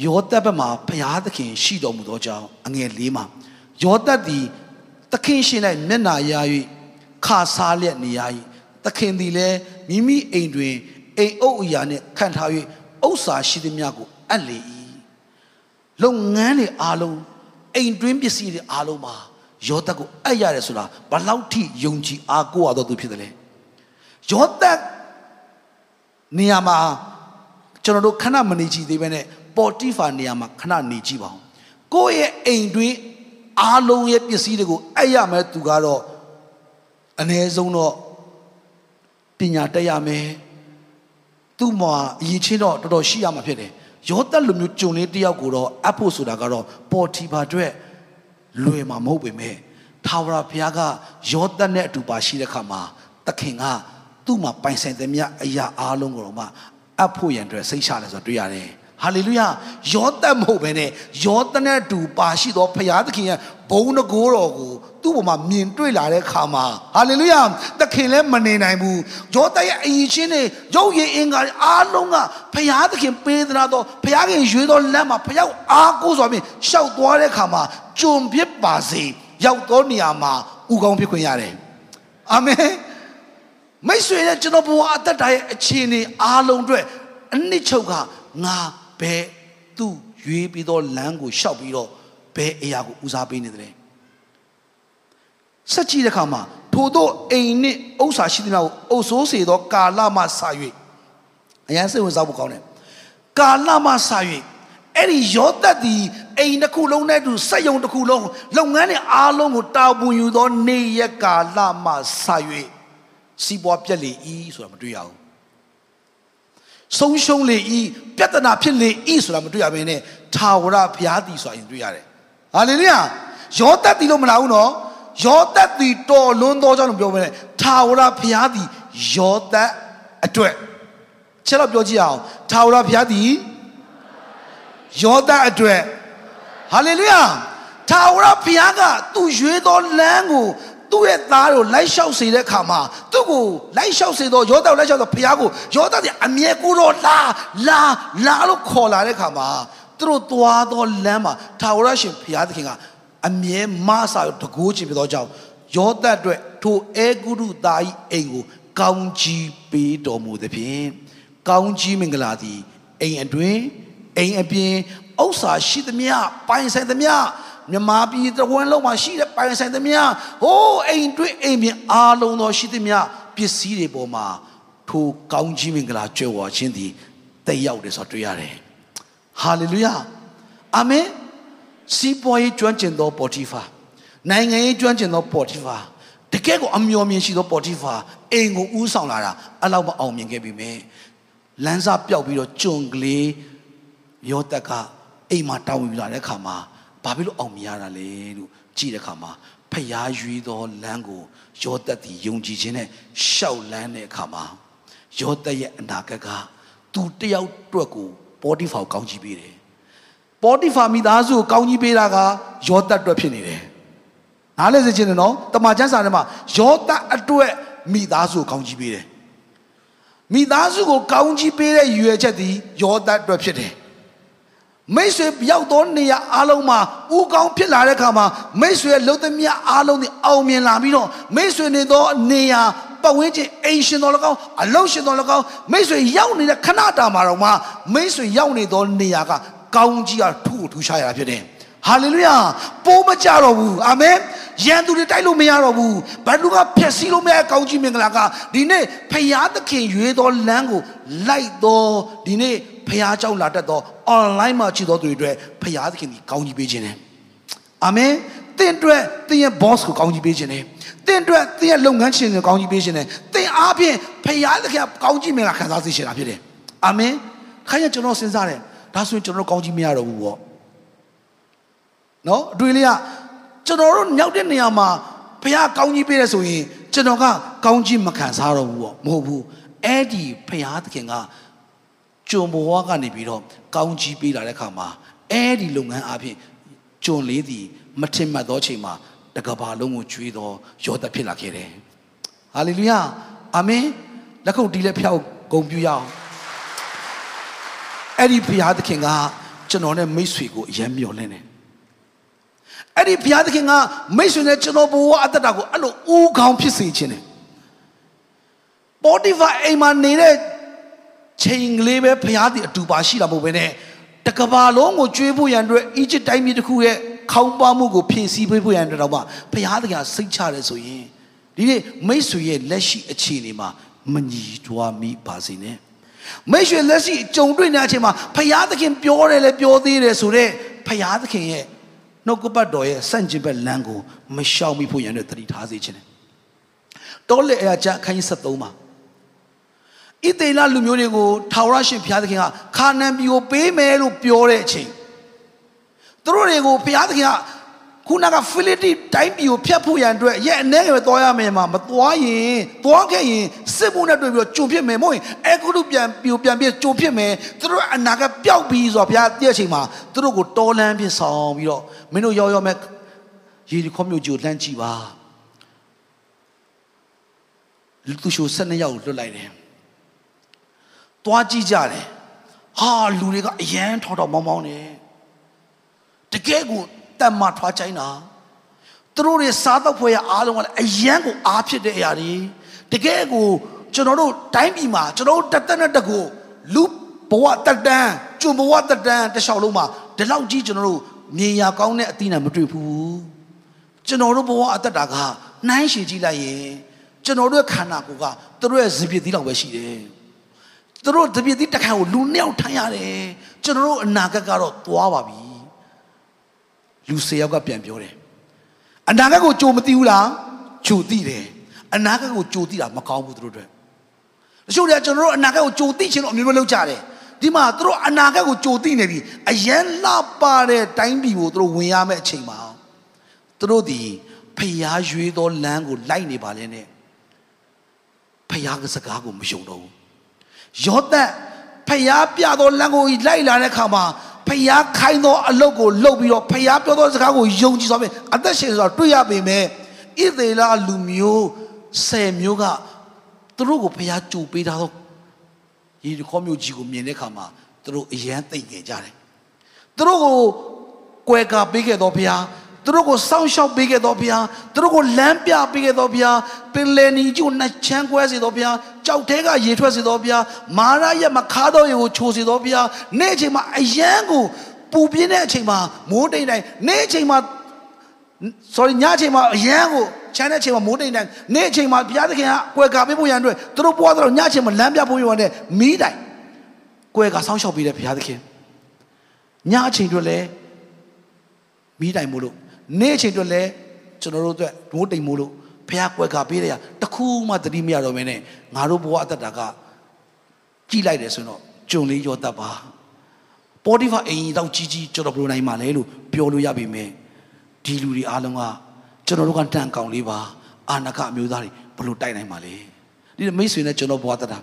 ယောသက်ဘက်မှာဘုရားသခင်ရှိတော်မူသောကြောင့်အငယ်လေးမှာယောသက်သည်သခင်ရှင်၌မျက်နာရ၍ခါစားလျက်နေရ၏ သခင်သည်လည်းမိမိအိမ်တွင်အိမ်အုပ်အရာနှင့်ခံထား၍ဥစ္စာရှိသည်များကိုအပ်လေ၏လုပ်ငန်းတွေအားလုံးအိမ်တွင်းပစ္စည်းတွေအားလုံးမှာယောသက်ကိုအပ်ရတယ်ဆိုတာဘလောက်ထိယုံကြည်အားကိုးရတော့သူဖြစ်တယ်လေယောသက်နေရာမှာကျွန်တော်တို့ခဏမနေကြည့်သေးပဲနဲ့ပေါ်တိဖာနေရာမှာခဏနေကြည့်ပါဦးကိုယ့်ရဲ့အိမ်တွင်းအားလုံးရဲ့ပစ္စည်းတွေကိုအဲ့ရမယ်သူကတော့အ ਨੇ ဆုံးတော့ ပညာတက်ရမယ်သူ့မှာအရေးချင်းတော့တော်တော်ရှိရမှာဖြစ်တယ်ယောသက်လိုမျိုးဂျုံလေးတယောက်ကိုတော့အပ်ဖို့ဆိုတာကတော့ပေါ်တီဖာအတွက်လွယ်မှာမဟုတ်ပေမဲ့ထာဝရဘုရားကယောသက်နဲ့အတူပါရှိတဲ့ခါမှာသခင်ကသူ့မှာပိုင်ဆိုင်သမျှအရာအားလုံးကိုတော့မှအပ်ဖို့ရန်အတွက်စိတ်ချတယ်ဆိုတော့တွေ့ရတယ် ဟာလေလုယာယောသက်မဟုတ်ဘဲနဲ့ယောသနဲ့တူပါရှိသောဖရာသခင်ရဲ့ဘုံတကိုးတော်ကိုသူ့ပေါ်မှာမြင်တွေ့လာတဲ့ခါမှာဟာလေလုယာသခင်လည်းမနေနိုင်ဘူးယောသရဲ့အရင်ချင်းတွေရုပ်ရည်အင်္ဂါအားလုံးကဖရာသခင်ပေးသနာတော့ဖရာခင်ရွေးသောလမ်းမှာဖယောက်အားကိုးစွာဖြင့်ရှောက်သွားတဲ့ခါမှာကြုံဖြစ်ပါစေရောက်သောနေရာမှာဥကောင်းဖြစ်ခွင့်ရတယ်အာမင်မိတ်ဆွေရဲ့ကျွန်တော်ဘဝအသက်တာရဲ့အခြေအနေအားလုံးအတွက်အနှစ်ချုပ်ကငါ ဘယ်သူ့ရွေးပြီးတော့လမ်းကိုရှောက်ပြီးတော့ဘယ်အရာကိုဦးစားပေးနေတယ်ဆက်ကြည့်တဲ့အခါမှာထို့သောအိမ်နှင့်ဥစ္စာရှိသမျှကိုအုပ်ဆိုးစေသောကာလမှဆာ၍အရန်စိတ်ဝင်စားဖို့ကောင်းတယ်ကာလမှဆာ၍အဲ့ဒီယောသက်ဒီအိမ်တစ်ခုလုံးနဲ့တူစက်ယုံတစ်ခုလုံးလုပ်ငန်းတွေအားလုံးကိုတာဝန်ယူသော နေရက်ကာလမှဆာ၍စီးပွားပြက်လေဤဆိုတာမတွေ့ရဘူး ဆုံးရှုံးလေဤပြဿနာဖြစ်လေဤဆိုတာမတွေ့ရဘဲနဲ့ထာဝရဘုရားတည်ဆိုတာရင်တွေ့ရတယ်ဟာလေလုယာယောသက်တည်လို့မလားဘူးနော်ယောသက်တည်တော်လွန်းသောကြောင့်လို့ပြောမယ်ထာဝရဘုရားတည်ယောသက်အတွက်ချက်တော့ပြောကြည့်အောင်ထာဝရဘုရားတည်ယောသက်အတွက်ဟာလေလုယာထာဝရဘုရားကသူ့ရွေးသောလမ်းကို သူ့ရဲ့သားကိုလိုက်လျှောက်စေတဲ့ခါမှာသူ့ကိုလိုက်လျှောက်စေတော့ယောသကိုလိုက်လျှောက်တော့ဘုရားကိုယောသကအမြဲကူတော့လာလာလာလို့ခေါ်လာတဲ့ခါမှာသူတို့သွားသောလမ်းမှာထာဝရရှင်ဘုရားသခင်ကအမြဲမဆာတကိုးချင်ပြသောကြောင့်ယောသအတွက်ထိုအဲဂုရုသားဤအိမ်ကိုကောင်းကြီးပေးတော်မူသဖြင့်ကောင်းကြီးမင်္ဂလာသည်အိမ်အတွင်အိမ်အပြင်ဥစ္စာရှိသမျှပိုင်ဆိုင်သမျှ မြမပြည်တဝန်းလုံးမှာရှိတဲ့ပိုင်ဆိုင်သမျှဟိုးအိမ်တွေ့အိမ်ပြင်အားလုံးသောရှိသမျှပစ္စည်းတွေပေါ်မှာထိုကောင်းကြီးမင်္ဂလာကြွယ်ဝခြင်းသည်တက်ရောက်တယ်ဆိုတော့တွေ့ရတယ်ဟာလေလုယာအာမင်စီးပွားရေးကျွမ်းကျင်သောပေါ်တီဖာနိုင်ငံရေးကျွမ်းကျင်သောပေါ်တီဖာတကယ်ကိုအမျော်မြင်ရှိသောပေါ်တီဖာအိမ်ကိုဦးဆောင်လာတာအဲ့လောက်မအောင်မြင်ခဲ့ပြီမယ်လမ်းစာပျောက်ပြီးတော့ကြုံကလေးရောတက်ကအိမ်မှာတောင်းဝင်လာတဲ့ခါမှာ ဘာဖြစ်လို့အောင်မြင်ရတာလဲလို့ကြည့်တဲ့အခါမှာဖျားရွေးသောလမ်းကိုယောသက်သည်ယုံကြည်ခြင်းနဲ့ရှောက်လန်းတဲ့အခါမှာယောသက်ရဲ့အနာဂတ်ကသူတယောက်တွက်ကိုပေါ်တီဖာကိုကောင်းကြီးပေးတယ်ပေါ်တီဖာမိသားစုကိုကောင်းကြီးပေးတာကယောသက်အတွက်ဖြစ်နေတယ်နားလဲစေချင်တယ်နော်တမန်ကျမ်းစာထဲမှာယောသက်အတွက်မိသားစုကိုကောင်းကြီးပေးတယ်မိသားစုကိုကောင်းကြီးပေးတဲ့ရွယ်ချက်သည်ယောသက်အတွက်ဖြစ်တယ် မိတ်ဆွေရောက်သောနေရာအားလုံးမှာဥကောင်းဖြစ်လာတဲ့အခါမှာမိတ်ဆွေရဲ့လုံသမျှအားလုံးဒီအောင်မြင်လာပြီးတော့မိတ်ဆွေနေသောနေရာပတ်ဝန်းကျင်အိမ်ရှင်တော်၎င်းအလုံးရှင်တော်၎င်းမိတ်ဆွေရောက်နေတဲ့ခဏတာမှာတော့မှမိတ်ဆွေရောက်နေသောနေရာကကောင်းကြီးကထူထူရှားရတာဖြစ်တယ်ဟာလေလုယာပိုးမကြတော့ဘူးအာမင်ရန်သူတွေတိုက်လို့မရတော့ဘူးဘယ်သူကဖျက်ဆီးလို့မရကောင်းကြီးမင်္ဂလာကဒီနေ့ဖယားသခင်ရွေးသောလမ်းကိုလိုက်တော့ဒီနေ့ ဖျားကြောက်လာတတ်သော online မှာရှိသောသူတွေအတွက်ဖျားသခင်ကြီးကောင်းကြီးပေးခြင်းနဲ့အာမင်သင်အတွက်သင်ရဲ့ boss ကိုကောင်းကြီးပေးခြင်းနဲ့သင်အတွက်သင်ရဲ့လုပ်ငန်းရှင်ကိုကောင်းကြီးပေးခြင်းနဲ့သင်အားဖြင့်ဖျားသခင်ကောင်းကြီးမင်္ဂလာခံစားစေချင်တာဖြစ်တယ်အာမင်ခိုင်းရကျွန်တော်စဉ်းစားတယ်ဒါဆိုရင်ကျွန်တော်ကောင်းကြီးမရတော့ဘူးပေါ့နော်အတွေ့လေးကကျွန်တော်တို့မြောက်တဲ့နေရာမှာဖះကောင်းကြီးပေးတယ်ဆိုရင်ကျွန်တော်ကကောင်းကြီးမခံစားတော့ဘူးပေါ့မဟုတ်ဘူးအဲ့ဒီဖះသခင်က ကျွန်ဘဝကနေပြီးတော့ကောင်းကြီးပေးလာတဲ့အခါမှာအဲ့ဒီလုပ်ငန်းအပြင်ကျွန်လေးသည်မထင်မှတ်သောချိန်မှာတကဘာလုံးကိုကျွေးသောယောသဖြစ်လာခဲ့တယ်ဟာလေလုယာအာမင်လက်ခုပ်တီးလက်ဖြောက်ဂုဏ်ပြုရအောင်အဲ့ဒီဘုရားသခင်ကကျွန်တော်နဲ့မိတ်ဆွေကိုအယံမျော်လင့်တယ်အဲ့ဒီဘုရားသခင်ကမိတ်ဆွေနဲ့ကျွန်တော်ဘဝအတ္တတာကိုအဲ့လိုဦးခေါင်းဖြစ်စေခြင်းတယ်ပေါ်တီဖာအိမ်မှာနေတဲ့ ချိန်ကလေးပဲဘုရားသည်အတူပါရှိတာမဟုတ်ဘဲနဲ့တကဘာလုံးကိုကျွေးဖို့ရန်အတွက်အီဂျစ်တိုင်းပြည်တစ်ခုရဲ့ခေါင်းပါမှုကိုဖြည့်ဆည်းပေးဖို့ရန်အတွက်တော့မှဘုရားသခင်စိတ်ချတယ်ဆိုရင်ဒီနေ့မိတ်ဆွေရဲ့လက်ရှိအခြေအနေမှာမညီတွားမိပါစေနဲ့မိတ်ဆွေလက်ရှိကြုံတွေ့နေတဲ့အချိန်မှာဘုရားသခင်ပြောတယ်လေပြောသေးတယ်ဆိုတော့ဘုရားသခင်ရဲ့နှုတ်ကပတ်တော်ရဲ့စန့်ကျင်ဘက်လမ်းကိုမရှောင်မိဖို့ရန်အတွက်တတိထားစေခြင်းတယ်တောလေအရာချအခန်းကြီး73မှာ ဣသေလလူမျိုးတွေကိုထာဝရရှင်ဘုရားသခင်ကခါနန်ပြည်ကိုပေးမယ်လို့ပြောတဲ့အချိန်သူတို့တွေကိုဘုရားသခင်ကခုနကဖိလိတိတိုင်းပြည်ကိုဖျက်ဖို့ရန်အတွက်ရဲ့အနေငယ်ပဲသွားရမယ်မှာမသွားရင်သွားခဲ့ရင်စစ်မှုနဲ့တွေ့ပြီးတော့ကြုံဖြစ်မယ်မဟုတ်ရင်အခုတို့ပြန်ပြိုပြန်ပြကြုံဖြစ်မယ်သူတို့အနာကပျောက်ပြီးဆိုတော့ဘုရားတည့်အချိန်မှာသူတို့ကိုတော်လန်းပြဆောင်ပြီးတော့မင်းတို့ရောက်ရောက်မဲ့ရေဒီခေါမျိုးကြီးကိုလှမ်းကြည့်ပါလူသူရှို12ယောက်လွတ်လိုက်တယ် သွားကြည့်ကြတယ်ဟာလူတွေကအရန်ထောက်ထောက်မောင်းမောင်းနေတကယ်ကိုတတ်မှထွားချိုင်းတာသူတို့တွေစားတော့ဖွဲ့ရအားလုံးကလည်းအရန်ကိုအားဖြစ်တဲ့အရာတွေတကယ်ကိုကျွန်တော်တို့တိုင်းပြည်မှာကျွန်တော်တို့တက်တက်နဲ့တကူလူဘဝတက်တန်းကျွဘဝတက်တန်းတလျှောက်လုံးမှာဒီလောက်ကြီးကျွန်တော်တို့မြေယာကောင်းတဲ့အသီးနှံမတွေ့ဘူးကျွန်တော်တို့ဘဝအသက်တာကနှိုင်းရှည်ကြည့်လိုက်ရင်ကျွန်တော်တို့ခန္ဓာကိုယ်ကသူတို့ရဲ့ဇပြစ်သီးလောက်ပဲရှိတယ် သူတို့ဇပြစ်သီးတစ်ခါကိုလူနှစ်ယောက်ထိုင်ရတယ်ကျွန်တော်တို့အနာဂတ်ကတော့သွားပါပြီလူ၁၀ယောက်ကပြန်ပြောတယ်အနာဂတ်ကိုကြိုမသိဘူးလားကြိုသိတယ်အနာဂတ်ကိုကြိုသိတာမကောင်းဘူးသူတို့အတွက်တချို့တွေကကျွန်တော်တို့အနာဂတ်ကိုကြိုသိချင်လို့အမျိုးမျိုးလုပ်ကြတယ်ဒီမှာသူတို့အနာဂတ်ကိုကြိုသိနေပြီအယံလှပတဲ့တိုင်းပြည်ကိုသူတို့ဝင်ရမယ့်အချိန်မှာသူတို့ဒီဖျားရွေးသောလမ်းကိုလိုက်နေပါလေနဲ့ဖျားကစကားကိုမယုံတော့ဘူး ယောသတ်ဖျားပြသောလမ်းကိုလိုက်လာတဲ့အခါမှာဖျားခိုင်းသောအလုတ်ကိုလှုပ်ပြီးတော့ဖျားပြောသောစကားကိုယုံကြည်စွာဖြင့်အသက်ရှင်စွာတွေ့ရပေမဲ့ဣသေလလူမျိုးဆယ်မျိုးကသူတို့ကိုဖျားကြိုပေးထားသောရေဒီခေါမျိုးကြီးကိုမြင်တဲ့အခါမှာသူတို့အယမ်းသိမ့်ငယ်ကြတယ်သူတို့ကိုကွယ်ကာပေးခဲ့သောဖျား သူတို့ကိုစောင့်ရှောက်ပေးခဲ့တော်ဘုရားသူတို့ကိုလမ်းပြပေးခဲ့တော်ဘုရားပင်လယ်နီကြီးကိုနှချမ်းကွဲစေတော်ဘုရားကြောက်တဲကရေထွက်စေတော်ဘုရားမာရရဲ့မခါတော်ရေကိုချိုစေတော်ဘုရားနေ့အချိန်မှာအယမ်းကိုပူပြင်းတဲ့အချိန်မှာမိုးတိမ်တိုင်းနေ့အချိန်မှာ sorry ညအချိန်မှာအယမ်းကိုချမ်းတဲ့အချိန်မှာမိုးတိမ်တိုင်းနေ့အချိန်မှာဘုရားသခင်ကကွယ်ကာပေးဖို့ရန်အတွက်သူတို့ပွားတော့ညအချိန်မှာလမ်းပြဖို့ရန်အတွက်မီးတိုင်ကွယ်ကာစောင့်ရှောက်ပေးတဲ့ဘုရားသခင်ညအချိန်တွေလည်းမီးတိုင်မို့လို့ နေ့အချိန်အတွက်လည်းကျွန်တော်တို့အတွက်ဒိုးတိမ်မို့လို့ဖះကွယ်ခါပေးတဲ့ရတခုမှတတိမရတော့မင်းနဲ့ငါတို့ဘဝအသက်တာကကြည်လိုက်တယ်ဆိုတော့ကြုံလေးရောတတ်ပါပေါ်တီဖာအင်ကြီးတော့ကြီးကြီးကျွန်တော်ဘယ်လိုနိုင်မှာလဲလို့ပြောလို့ရပြီမယ်ဒီလူတွေအားလုံးကကျွန်တော်တို့ကတန်ကောင်လေးပါအာနာကအမျိုးသားတွေဘယ်လိုတိုက်နိုင်မှာလဲဒီမိတ်ဆွေနဲ့ကျွန်တော်ဘဝတတ်တာ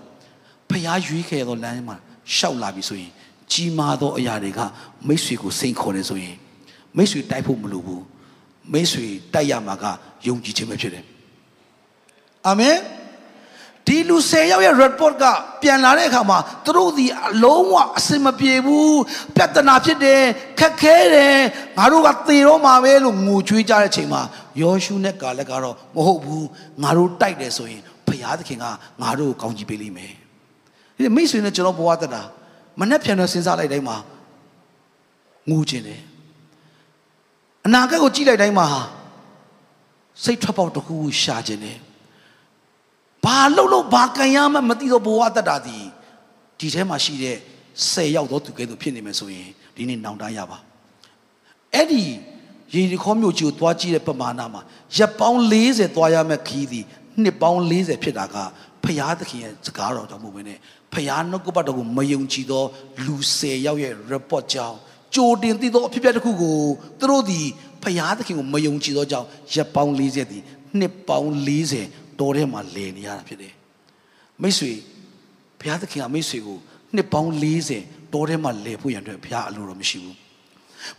ဖះရွေးခဲ့သောလမ်းမှာရှောက်လာပြီဆိုရင်ကြီးမားသောအရာတွေကမိတ်ဆွေကိုစိန်ခေါ်နေဆိုရင် မိတ်ဆွေတိုက်ဖို့မလိုဘူးမိတ်ဆွေတိုက်ရမှာကယုံကြည်ခြင်းပဲဖြစ်တယ်အာမင်ဒီလူ၁၀ယောက်ရဲ့ report ကပြန်လာတဲ့အခါမှာသူတို့ဒီအလုံးဝအစင်မပြေဘူးပြဿနာဖြစ်တယ်ခက်ခဲတယ်ငါတို့ကသေတော့မှာပဲလို့ငိုကြွေးကြတဲ့အချိန်မှာယောရှုနဲ့ကာလက်ကတော့မဟုတ်ဘူးငါတို့တိုက်တယ်ဆိုရင်ဘုရားသခင်ကငါတို့ကိုကောင်းချီးပေးလိမ့်မယ်ဒီမိတ်ဆွေနဲ့ကျွန်တော်ဘဝတတာမနှက်ပြန်တော့စဉ်းစားလိုက်တိုင်းမှာငိုခြင်းတယ် အနာဂတ်ကိုကြည့်လိုက်တိုင်းမှာစိတ်ထွက်ပေါက်တစ်ခုရှာခြင်းတယ်ဘာလို့လို့ဘာကံရမှမသိတော့ဘဝတတ်တာဒီဒီထဲမှာရှိတဲ့10ယောက်တော့သူကဲသူဖြစ်နေမယ်ဆိုရင်ဒီနေ့နောင်တရပါအဲ့ဒီရေဒီခေါမျိုးကြီးကိုသွားကြည့်တဲ့ပမာဏမှာရက်ပေါင်း40သွားရမယ့်ခီးသည်နှစ်ပေါင်း40ဖြစ်တာကဖရာသခင်ရဲ့စကားတော်ကြောင့်မဟုတ်ဘဲနဲ့ဖရာနှုတ်ကပတ်တော်ကိုမယုံကြည်သောလူ10ယောက်ရဲ့ report ကြောင့် ကြိုတင်သိသောအဖြစ်အပျက်တစ်ခုကိုသူတို့ဒီဖျားသခင်ကိုမယုံကြည်သောကြောင့်ရက်ပေါင်း40ဒီနှစ်ပေါင်း40တော်ထဲမှာလည်နေရတာဖြစ်တယ်မိတ်ဆွေဘုရားသခင်ကမိတ်ဆွေကိုနှစ်ပေါင်း40တောထဲမှာလဲဖို့ရန်အတွက်ဘုရားအလိုတော်မရှိဘူး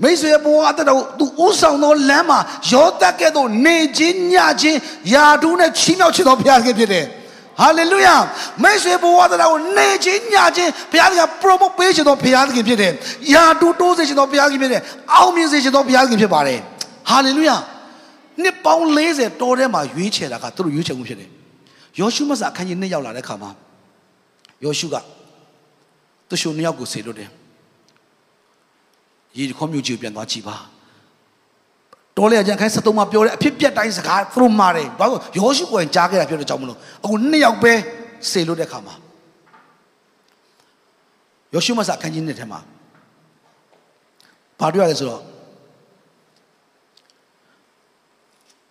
မိတ်ဆွေဘဝအတတော်သူဥဆောင်သောလမ်းမှာရောတက်ကဲ့သို့နေခြင်းညခြင်းယာဒူးနဲ့ချီးမြှောက်ခြင်းသောဘုရားခင်ဖြစ်တယ် ဟာလေလုယာမိတ်ဆွေဘဝတတော်ကိုနေခြင်းညခြင်းဘုရားက promote ပေးခြင်းသောဘုရားခင်ဖြစ်တယ်ယာဒူးတိုးစေခြင်းသောဘုရားခင်ဖြစ်တယ်အောင်မြင်စေခြင်းသောဘုရားခင်ဖြစ်ပါတယ်ဟာလေလုယာနှစ်ပေါင်း40တောထဲမှာရွေးချယ်တာကသူတို့ရွေးချယ်မှုဖြစ်တယ်ယောရှုမဆာအခန်းကြီး2ရောက်လာတဲ့ခါမှာယောရှုကသူရှုံနှစ်ယောက်ကိုဆေလွတ်တယ်ရေခေါမျိုးကြီးပြန်သွားကြည့်ပါ တော်လေအကျန်ခိုင်း73မှာပြောတဲ့အဖြစ်ပြက်တိုင်းစကားသူတို့မှားတယ်ဘာလို့ယောရှုကိုယ်ကြားခဲ့တာပြောတဲ့ကြောင့်မလို့အခုနှစ်ယောက်ပဲဆေလွတ်တဲ့ခါမှာယောရှုမဆာအခန်းကြီး2ထဲမှာဘာတွေ့ရလဲဆိုတော့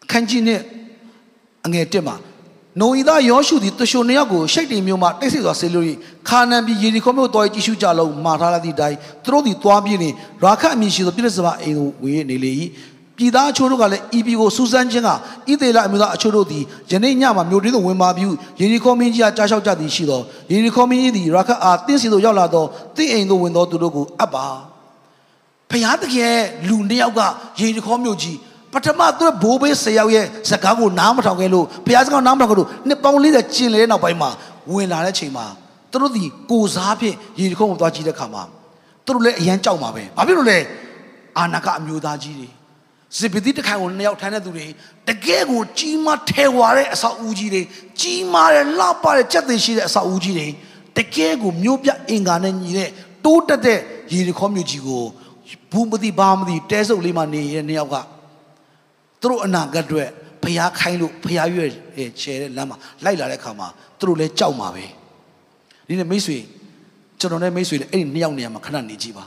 အခန်းကြီး2အငယ်1မှာနိုဤသားယောရှုသည်တရှုံနှစ်ယောက်ကိုရှိတ်တီမျိုးမှတိတ်ဆိတ်စွာဆေးလို့ခါနန်ပြည်ယေရီခေါမြို့တော်ကြည့်ရှုကြလုံးမှာထားသည့်တိုင်သူတို့သည်သွားပြင်းနေရာခတ်အမည်ရှိသောပြည့်စပါအိမ်ကိုဝေးနေလေ၏ ပြည်သားအချို့တို့ကလည်းဤပြည်ကိုစူးစမ်းခြင်းကဣသေလအမျိုးသားအချို့တို့သည်ယနေ့ညမှာမြို့တွင်းသို့ဝင်ပါပြီးယေရီခေါမင်းကြီးကကြားလျှောက်ကြသည်ရှိသောယေရီခေါမင်းကြီးသည်ရာခတ်အားတင်းစီသို့ရောက်လာသောတင့်အိမ်သို့ဝင်သောသူတို့ကိုအပ်ပါဖျားသခင်လူနှစ်ယောက်ကယေရီခေါမြို့ကြီးပထမသူဘိုးဘေးဆရာရဲ့စကားကိုနားမထောင်ခဲ့လို့ဘုရားစကားနားမထောင်ခဲ့လို့နှစ်ပေါင်း40ကျင်လေတဲ့နောက်ပိုင်းမှာဝင်လာတဲ့ချိန်မှာသူတို့ဒီကိုစားဖြင့်ရေဒီခုံးကိုသွားကြည့်တဲ့ခါမှာသူတို့လည်းအရန်ကြောက်မှာပဲဘာဖြစ်လို့လဲအာနာကအမျိုးသားကြီးတွေ ဇေဘတိတခိုင်ကိုနှစ်ယောက်ထိုင်တဲ့သူတွေတကယ်ကိုကြီးမားထဲဝါတဲ့အဆောက်အဦကြီးတွေကြီးမားတဲ့လှပတဲ့ကြက်သိရှိတဲ့အဆောက်အဦကြီးတွေတကယ်ကိုမျိုးပြအင်္ဂါနဲ့ညီတဲ့တိုးတက်တဲ့ရေဒီခေါမျိုးကြီးကိုဘူးမသိဘာမသိတဲဆုပ်လေးမှနေတဲ့နှစ်ယောက်ကသူတို့အနာဂတ်အတွက်ဖျားခိုင်းလို့ဖျားရွက်ချဲတဲ့လမ်းမှာလိုက်လာတဲ့အခါမှာသူတို့လည်းကြောက်မှာပဲဒီနေ့မိတ်ဆွေကျွန်တော်နဲ့မိတ်ဆွေလည်းအဲ့ဒီနှစ်ယောက်နေရာမှာခဏနေကြည့်ပါ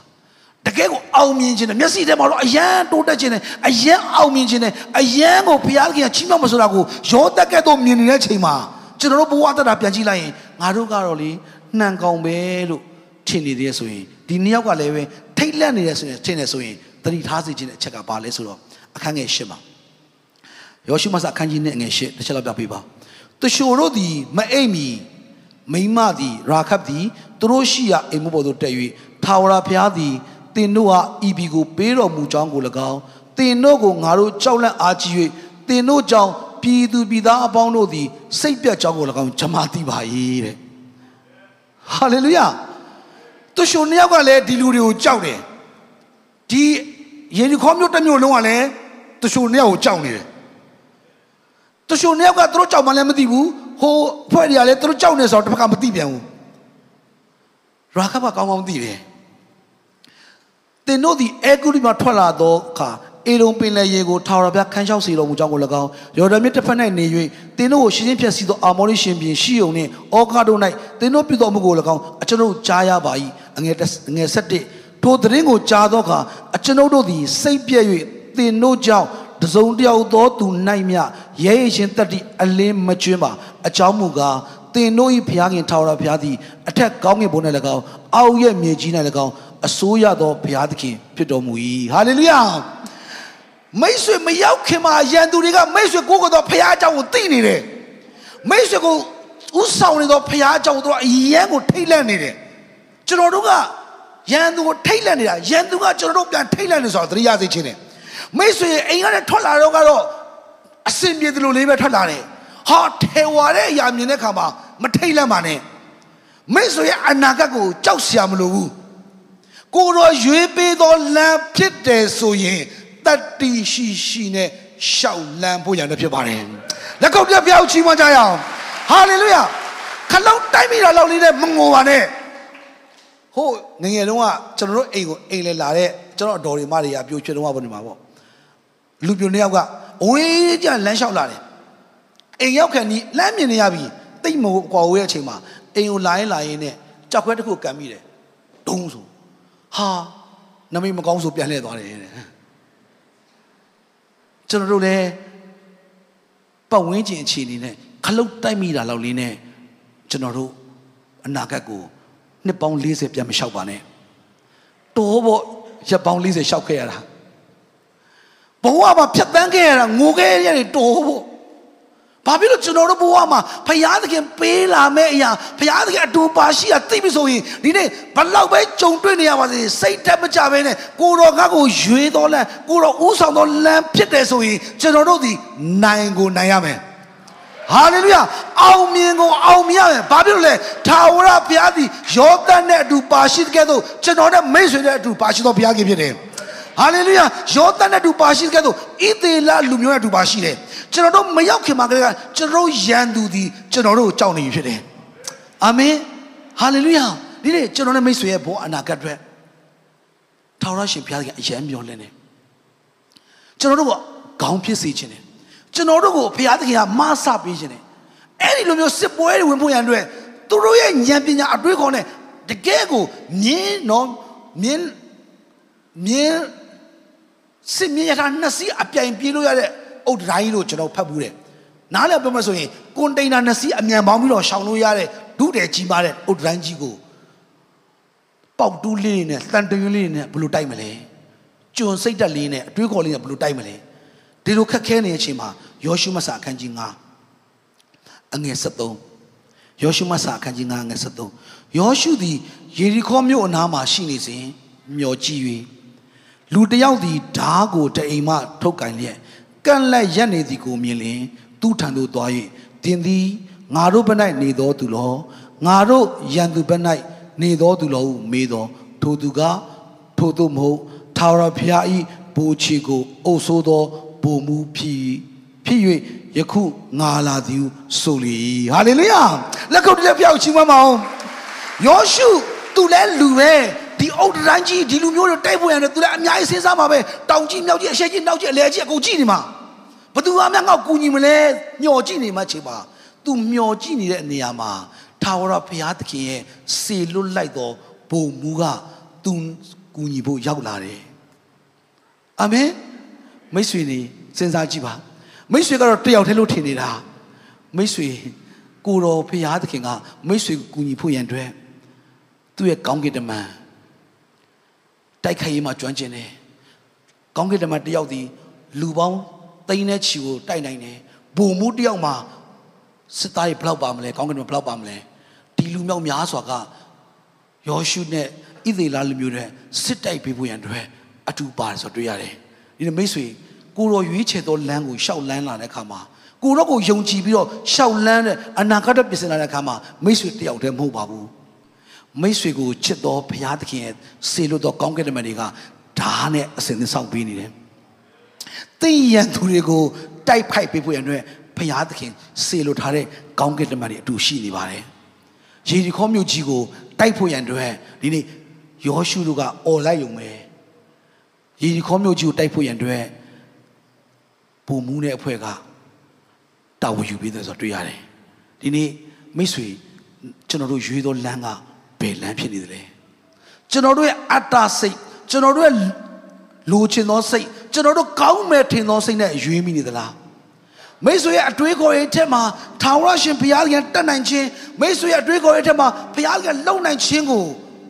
တကယ်ကိုအောင်မြင်ခြင်းနဲ့မျက်စိထဲမှာတော့အယံတိုးတက်ခြင်းနဲ့အယံအောင်မြင်ခြင်းနဲ့အယံကိုဘုရားခင်ကချီးမြှောက်မဆိုတာကိုရောတက်ကဲ့သို့မြင်နေတဲ့ချိန်မှာကျွန်တော်တို့ဘဝတတာပြန်ကြည့်လိုက်ရင်ငါတို့ကတော့လေနှံကောင်ပဲလို့ထင်နေသေးဆိုရင်ဒီနှစ်ယောက်ကလည်းပဲထိတ်လန့်နေတယ်ဆိုရင်ထင်နေဆိုရင်သတိထားစေခြင်းတဲ့အချက်ကဘာလဲဆိုတော့အခန်းငယ်ရှင်းပါယောရှုမဆာအခန်းကြီးနဲ့ငယ်ရှစ်တစ်ချက်လောက်ပြပေးပါတရှိုတို့သည်မအိမ်မီမိမသည် ရာခပ်သည်သူတို့ရှိရာအိမ်မပေါ်သို့တက်၍ထာဝရဘုရားသည် တင်တို့ဟာဤဘီကိုပေးတော်မူကြောင်းကို၎င်းတင်တို့ကိုငါတို့ကြောက်လန့်အားကြီး၍တင်တို့ကြောင့်ပြည်သူပြည်သားအပေါင်းတို့သည်စိတ်ပြတ်ကြောင်းကို၎င်းဂျမာသိပါ၏တဲ့ဟာလေလုယာသူရှုံနှစ်ယောက်ကလည်းဒီလူတွေကိုကြောက်တယ်ဒီယေရီခေါမြို့တစ်မြို့လုံးကလည်းသူရှုံနှစ်ယောက်ကိုကြောက်နေတယ်သူရှုံနှစ်ယောက်ကသူတို့ကြောက်မှလည်းမသိဘူးဟိုဖွဲ့တွေကလည်းသူတို့ကြောက်နေဆိုတော့တစ်ဖက်ကမသိပြန်ဘူးရာခဘကောင်းကောင်းသိတယ် တင်တို့ဒီအဲဂုရိမှာထွက်လာတော့အခါအေလုံပင်လယ်ရေကိုထာဝရဘုရားခန်းလျှောက်စေတော်မူကြောင်းကို၎င်းယော်ဒန်မြစ်တစ်ဖက်၌နေ၍တင်တို့ကိုရှင်းရှင်းဖြတ်စီသောအာမောရိရှင်ပြင်ရှိုံနှင့်ဩကာတို့၌တင်တို့ပြုတော်မူကို၎င်းအကျွန်ုပ်ကြားရပါ၏အငယ်ငယ်ဆက်တစ်ထိုသတင်းကိုကြားသောအခါအကျွန်ုပ်တို့သည်စိတ်ပြည့်၍တင်တို့ကြောင့်တစုံတယောက်သောသူနိုင်မြရဲရရှင်တတ္တိအလင်းမကျွင်းပါအကြောင်းမူကားတင်တို့၏ဘုရားခင်ထာဝရဘုရားသည်အထက်ကောင်းကင်ဘုံ၌၎င်းအောက်ရဲ့မြေကြီး၌၎င်း အစိုးရသောဘုရားသခင်ဖြစ်တော်မူ၏ဟာလေလုယာမိတ်ဆွေမရောက်ခင်မှာရန်သူတွေကမိတ်ဆွေကိုကိုတော့ဘုရားအကြောင်းကိုသိနေတယ်မိတ်ဆွေကိုဥဆောင်နေတော့ဘုရားအကြောင်းတို့အယံကိုထိတ်လန့်နေတယ်ကျွန်တော်တို့ကရန်သူကိုထိတ်လန့်နေတာရန်သူကကျွန်တော်တို့ပြန်ထိတ်လန့်နေဆိုတော့သတိရစေခြင်းတယ်မိတ်ဆွေအိမ်ကနေထွက်လာတော့ကတော့အစင်ပြေတယ်လို့လေးပဲထွက်လာတယ်ဟာထေဝါတဲ့အရာမြင်တဲ့ခါမှာမထိတ်လန့်ပါနဲ့မိတ်ဆွေရဲ့အနာဂတ်ကိုကြောက်စရာမလိုဘူး ကိုရောရွေးပေးသောလမ်းဖြစ်တယ်ဆိုရင်တတ္တိရှိရှိနဲ့ရှောက်လန်းဖို့ရတဲ့ဖြစ်ပါတယ်လက်ကုပ်ပြပြောက်ချီးမွမ်းကြရအောင်ဟာလေလုယာခလုံးတိုက်မိတာလောက်လေးနဲ့မငိုပါနဲ့ဟိုငငယ်တုန်းကကျွန်တော်တို့အိမ်ကိုအိမ်လေလာတဲ့ကျွန်တော်အတော်တွေမတွေကပြိုချွတ်တော့ဘယ်နေမှာပေါ့လူပြိုနှစ်ယောက်ကဝေးကြလမ်းလျှောက်လာတယ်အိမ်ရောက်ခံဒီလမ်းမြင်နေရပြီတိတ်မကွာဝေးတဲ့အချိန်မှာအိမ်ကိုလာရင်လာရင်နဲ့ကြောက်ခွဲတစ်ခုကန်မိတယ်ဒုံးဆို ဟာနမိတ်မကောင်းဆိုပြန်လှည့်သွားတယ်တဲ့ကျွန်တော်တို့လည်းပတ်ဝန်းကျင်အခြေအနေနဲ့ခလုတ်တိုက်မိတာလောက်လေးနဲ့ကျွန်တော်တို့အနာဂတ်ကိုနှစ်ပေါင်း40ပြန်မလျှောက်ပါနဲ့တော်ပေါ့ရက်ပေါင်း40လျှောက်ခဲ့ရတာဘဝမှာဖြတ်တန်းခဲ့ရတာငိုခဲ့ရတယ်တော်ပေါ့ ဘာဖြစ်လို့ကျွန်တော်တို့ဘဝမှာဖရာသခင်ပေးလာမဲ့အရာဖရာသခင်အတူပါရှိတာသိပြီဆိုရင်ဒီနေ့ဘလောက်ပဲကြုံတွေ့နေရပါစေစိတ်တက်မကြဘဲနဲ့ကိုတော်ငါ့ကိုရွေတော်လမ်းကိုတော်ဥဆောင်တော်လမ်းဖြစ်တယ်ဆိုရင်ကျွန်တော်တို့ဒီနိုင်ကိုနိုင်ရမယ်ဟာလေလုယာအောင်မြင်ကိုအောင်မြင်ရမယ်ဘာဖြစ်လို့လဲထာဝရဘုရားသည်ယောသန်နဲ့အတူပါရှိတဲ့ကဲ့သို့ကျွန်တော်နဲ့မိတ်ဆွေနဲ့အတူပါရှိတော်ဘုရားခင်ဖြစ်တယ်ဟာလေလုယာယောသန်နဲ့အတူပါရှိတဲ့ကဲ့သို့ဣသေလလူမျိုးနဲ့အတူပါရှိတယ် ကျွန်တော်တို့မရောက်ခင်မှာကလေးကကျွန်တော်တို့ယန်သူသည်ကျွန်တော်တို့ကိုကြောက်နေပြီဖြစ်တယ်အာမင်ဟာလေလုယာဒီနေ့ကျွန်တော်နဲ့မိတ်ဆွေရဲ့ဘောအနာဂတ်အတွက်ထာဝရရှင်ဘုရားကအယံမျောလင်းတယ်ကျွန်တော်တို့ကခေါင်းဖြစ်စေခြင်းတယ်ကျွန်တော်တို့ကိုဘုရားသခင်ကမဆပေးခြင်းတယ်အဲ့ဒီလိုမျိုးစစ်ပွဲတွေဝင်ဖို့ရန်အတွက်သူတို့ရဲ့ဉာဏ်ပညာအတွေးခေါ်နဲ့တကယ်ကိုမြင်းနော်မြင်းမြင်းစစ်မြင်းရထားနှစ်စီးအပြိုင်ပြေးလို့ရတဲ့ အုတ်တိုင်းလို့ကျွန်တော်ဖတ်ဘူးတယ်နားလည်ပြောမှဆိုရင်ကွန်တိန်နာနှစ်စီးအမြန်ပေါင်းပြီးတော့ရှောင်လို့ရတဲ့ဒုတယ်ကြီးပါတဲ့အုတ်တိုင်းကြီးကိုပေါက်တူးလေးနဲ့တန်တရွလေးနဲ့ဘယ်လိုတိုက်မလဲကျွန်စိတ်တက်လေးနဲ့အတွေးခေါ်လေးနဲ့ဘယ်လိုတိုက်မလဲဒီလိုခက်ခဲနေတဲ့အချိန်မှာယောရှုမဆာအခန်းကြီး9အငယ်73ယောရှုမဆာအခန်းကြီး9အငယ်73ယောရှုသည်ယေရီခေါမြို့အနားမှာရှိနေစဉ်မျောကြည့်၍လူတစ်ယောက်သည်ဓားကိုတအိမ်မှထုတ်ကင်လျက် ကန့်လက်ရက်နေသည်ကိုမြင်လျင်သူ့ထံသို့သွား၍တင်သည်ငါတို့ဘက်၌နေသောသူလောငါတို့ရန်သူဘက်၌နေသောသူလောဟုမေးသောထိုသူကထိုသူမဟုတ်ထာဝရဘုရား၏ဘူချီကိုအုပ်ဆိုးသောဘုံမူဖြစ်ဖြစ်၍ယခုငါလာသည်ဟုဆိုလေဟာလေလုယာလက်ခုပ်တစ်ပြောက်ချီးမွမ်းပါအောင်ယောရှုသူလည်းလူပဲ ဒီအုတ်တန်းကြီးဒီလူမျိုးတွေတိုက်ဖို့ရတယ်သူလည်းအများကြီးစဉ်းစားမှာပဲတောင်ကြီးမြောက်ကြီးအရှက်ကြီးနောက်ကြီးအလဲကြီးအကုန်ကြည့်နေမှာဘသူမှမငေါ့ကူညီမလဲမျောကြည့်နေမှချိန်ပါသူမျောကြည့်နေတဲ့နေရာမှာထာဝရဘုရားသခင်ရဲ့စေလွတ်လိုက်သောဘုံမူကသူကူညီဖို့ရောက်လာတယ်အာမင်မိတ်ဆွေတွေစဉ်းစားကြည့်ပါမိတ်ဆွေကတော့တယောက်တည်းလို့ထင်နေတာမိတ်ဆွေကိုတော်ဖရာသခင်ကမိတ်ဆွေကိုကူညီဖို့ရန်အတွက်သူ့ရဲ့ကောင်းကင်တမန် တိုက်ခိုက်ရေးမှာကျွမ်းကျင်တယ်ကောင်းကင်တမန်တယောက်ဒီလူပေါင်းသိန်းနဲ့ချီကိုတိုက်နိုင်တယ်ဘုံမှုတယောက်မှာစစ်သားတွေဘလောက်ပါမလဲကောင်းကင်တမန်ဘလောက်ပါမလဲဒီလူမြောက်များစွာကယောရှုနဲ့ဣသေလလူမျိုးတွေစစ်တိုက်ပေးဖို့ရန်အတွက်အတူပါတယ်ဆိုတွေ့ရတယ်ဒီမိတ်ဆွေကိုရောရွေးချယ်သောလမ်းကိုရှောက်လန်းလာတဲ့အခါမှာကိုရောကိုယုံကြည်ပြီးတော့ရှောက်လန်းတဲ့အနာဂတ်ပြင်ဆင်လာတဲ့အခါမှာမိတ်ဆွေတယောက်တည်းမဟုတ်ပါဘူး မိတ်ဆွေကိုချစ်တော်ဘုရားသခင်ရဲ့စေလို့တော်ကောင်းကင်တမန်တွေကဓာတ်နဲ့အစဉ်သင်းဆောင်ပေးနေတယ်။သိရန်သူတွေကိုတိုက်ဖိုက်ပေးဖို့ရတဲ့ဘုရားသခင်စေလို့ထားတဲ့ကောင်းကင်တမန်တွေအတူရှိနေပါတယ်။ယေရီခေါမြို့ကြီးကိုတိုက်ဖို့ရန်အတွက်ဒီနေ့ယောရှုတို့ကအော်လိုက်ရုံပဲ။ယေရီခေါမြို့ကြီးကိုတိုက်ဖို့ရန်အတွက်ပုံမူးတဲ့အဖွဲ့ကတာဝန်ယူပေးတယ်ဆိုတော့တွေ့ရတယ်။ဒီနေ့မိတ်ဆွေကျွန်တော်တို့ရွေးသောလမ်းက ဘယ်လမ်းဖြစ်နေသလဲကျွန်တော်တို့ရဲ့အတ္တစိတ်ကျွန်တော်တို့ရဲ့လိုချင်သောစိတ်ကျွန်တော်တို့ကောင်းမဲ့ထင်သောစိတ်နဲ့ရွေးမိနေသလားမိတ်ဆွေရဲ့အတွေးခေါ်ရဲ့အထက်မှာထာဝရရှင်ဘုရားကတတ်နိုင်ခြင်းမိတ်ဆွေရဲ့အတွေးခေါ်ရဲ့အထက်မှာဘုရားကလုံနိုင်ခြင်းကို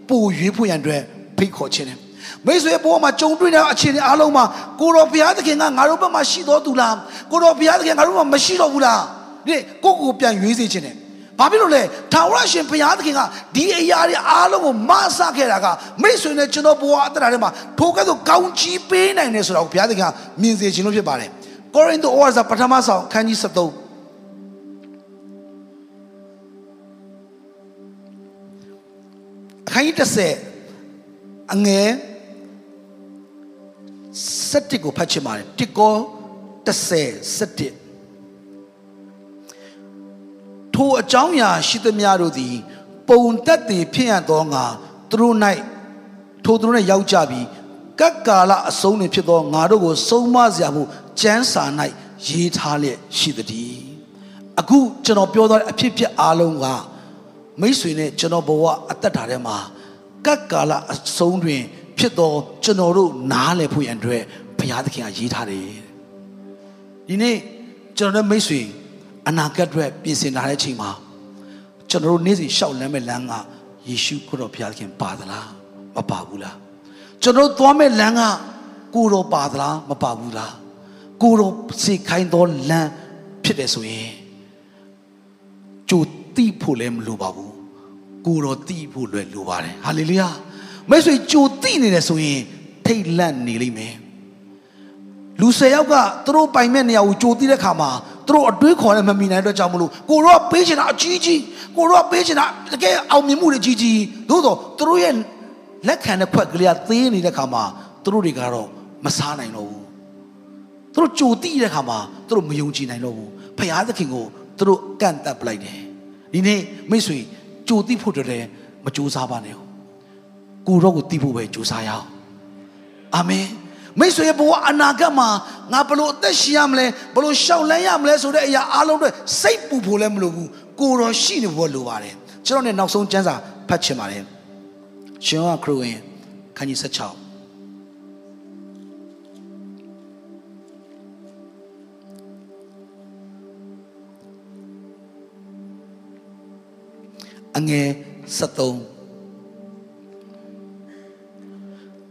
ပို့ရွေးဖို့ရန်အတွက်ဖိတ်ခေါ်ခြင်းတယ်မိတ်ဆွေဘဝမှာကြုံတွေ့တဲ့အခြေအနေအားလုံးမှာကိုတော်ဘုရားသခင်ကငါတို့ဘက်မှာရှိတော်သူလားကိုတော်ဘုရားသခင်ငါတို့ဘက်မှာမရှိတော့ဘူးလားဒီကိုကိုပြန်ရွေးစေခြင်းတယ် ဘာဖြစ်လို့လဲထာဝရရှင်ဘုရားသခင်ကဒီအရာတွေအားလုံးကိုမဆခဲ့တာကမိတ်ဆွေနဲ့ကျွန်တော်ဘဝအတ္တထဲမှာထိုကဲ့သို့ကောင်းချီးပေးနိုင်တယ်ဆိုတာကိုဘုရားသခင်ကမြင်စေခြင်းလို့ဖြစ်ပါတယ်ကောရိန္သုဩဝါစာပထမဆောင်ခန်းကြီး73အခန်းကြီး30အငယ်7ကိုဖတ်ချင်ပါတယ်တစ်ကော30 7 ထိုအကြောင်းအရာရှိသမျှတို့သည် ပုံတက်တည်ဖြစ်ရသောငါသူတို့၌ထိုသူတို့၌ရောက်ကြပြီးကပ်ကာလအဆုံးတွင်ဖြစ်သောငါတို့ကိုဆုံးမစရာမှုကျမ်းစာ၌ရေးထားလျက်ရှိသည်အခုကျွန်တော်ပြောတဲ့အဖြစ်ဖြစ်အားလုံးကမိတ်ဆွေနဲ့ကျွန်တော်ဘဝအသက်တာထဲမှာကပ်ကာလအဆုံးတွင် ဖြစ်သောကျွန်တော်တို့နားလည်ဖို့ရန်အတွက်ဘုရားသခင်ကရေးထားတယ်ဒီနေ့ကျွန်တော်တို့မိတ်ဆွေ အနာဂတ်အတွက်ပြင်ဆင်လာတဲ့အချိန်မှာကျွန်တော်တို့နေ့စဉ်ရှောက်လမ်းမဲ့လမ်းကယေရှုခရစ်တော်ဘုရားခင်ပါသလားမပါဘူးလားကျွန်တော်သွားမဲ့လမ်းကကိုတော်ပါသလားမပါဘူးလားကိုတော်စိတ်ခိုင်းသောလမ်းဖြစ်တယ်ဆိုရင်ကြိုတိဖို့လည်းမလိုပါဘူးကိုတော်တိဖို့လည်းလိုပါတယ်ဟာလေလုယာမိတ်ဆွေကြိုတိနေတယ်ဆိုရင်ထိတ်လန့်နေလိမ့်မယ်လူ၁၀ယောက်ကသူတို့ပိုင်မဲ့နေရာကိုကြိုတိတဲ့ခါမှာ သူတို့အတွေးခေါ်လည်းမမိနိုင်တဲ့ကြောင့်မလို့ကိုတော့ပေးချင်တာအကြီးကြီးကိုတော့ပေးချင်တာတကယ်အောင်မြင်မှုတွေကြီးကြီးသို့တော့သူတို့ရဲ့လက်ခံတဲ့ခွက်ကလေးကသေးနေတဲ့ခါမှာသူတို့တွေကတော့မစားနိုင်တော့ဘူးသူတို့ကြိုတိတဲ့ခါမှာသူတို့မယုံကြည်နိုင်တော့ဘူးဖခင်သခင်ကိုသူတို့ကန့်တက်ပလိုက်တယ်ဒီနေ့မိတ်ဆွေကြိုတိဖို့တည်းမကြိုးစားပါနဲ့ကိုတော့ကိုတိဖို့ပဲကြိုးစားရအောင်အာမင် မိတ်ဆွေဘဝအနာဂတ်မှာငါဘလို့အသက်ရှင်ရမလဲဘလို့ရှောက်လန်းရမလဲဆိုတဲ့အရာအားလုံးတွေစိတ်ပူဖို့လည်းမလိုဘူးကိုတော်ရှိနေဖို့လိုပါတယ်ကျွန်တော်ねနောက်ဆုံးကျမ်းစာဖတ်ချင်ပါတယ်ရှင်ဟောခရစ်ဝင်ခန်းကြီး16အငယ်73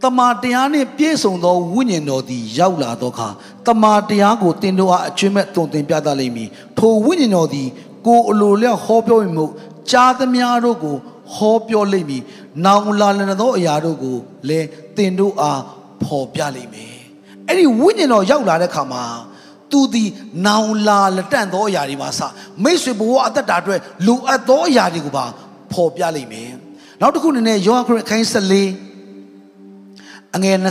တမာတရားနှင့်ပြည့်စုံသောဝိညာဉ်တော်သည်ရောက်လာသောအခါတမာတရားကိုတင်တို့အားအကျွမ်းမဲ့တုံတင်ပြသလိမ့်မည်ထိုဝိညာဉ်တော်သည်ကိုယ်အလိုလျောက်ဟောပြောမိမှုကြားသမျှတို့ကိုဟောပြောလိမ့်မည်နောင်လာလည်သောအရာတို့ကိုလည်းတင်တို့အားဖော်ပြလိမ့်မယ်အဲ့ဒီဝိညာဉ်တော်ရောက်လာတဲ့အခါမှာသူသည်နောင်လာလက်တန့်သောအရာတွေမှာစမိတ်ဆွေဘဝအသက်တာအတွက်လိုအပ်သောအရာတွေကိုပါဖော်ပြလိမ့်မယ်နောက်တစ်ခုအနေနဲ့ယောဟန်ခရစ်ခိုင်း14 အငယ်25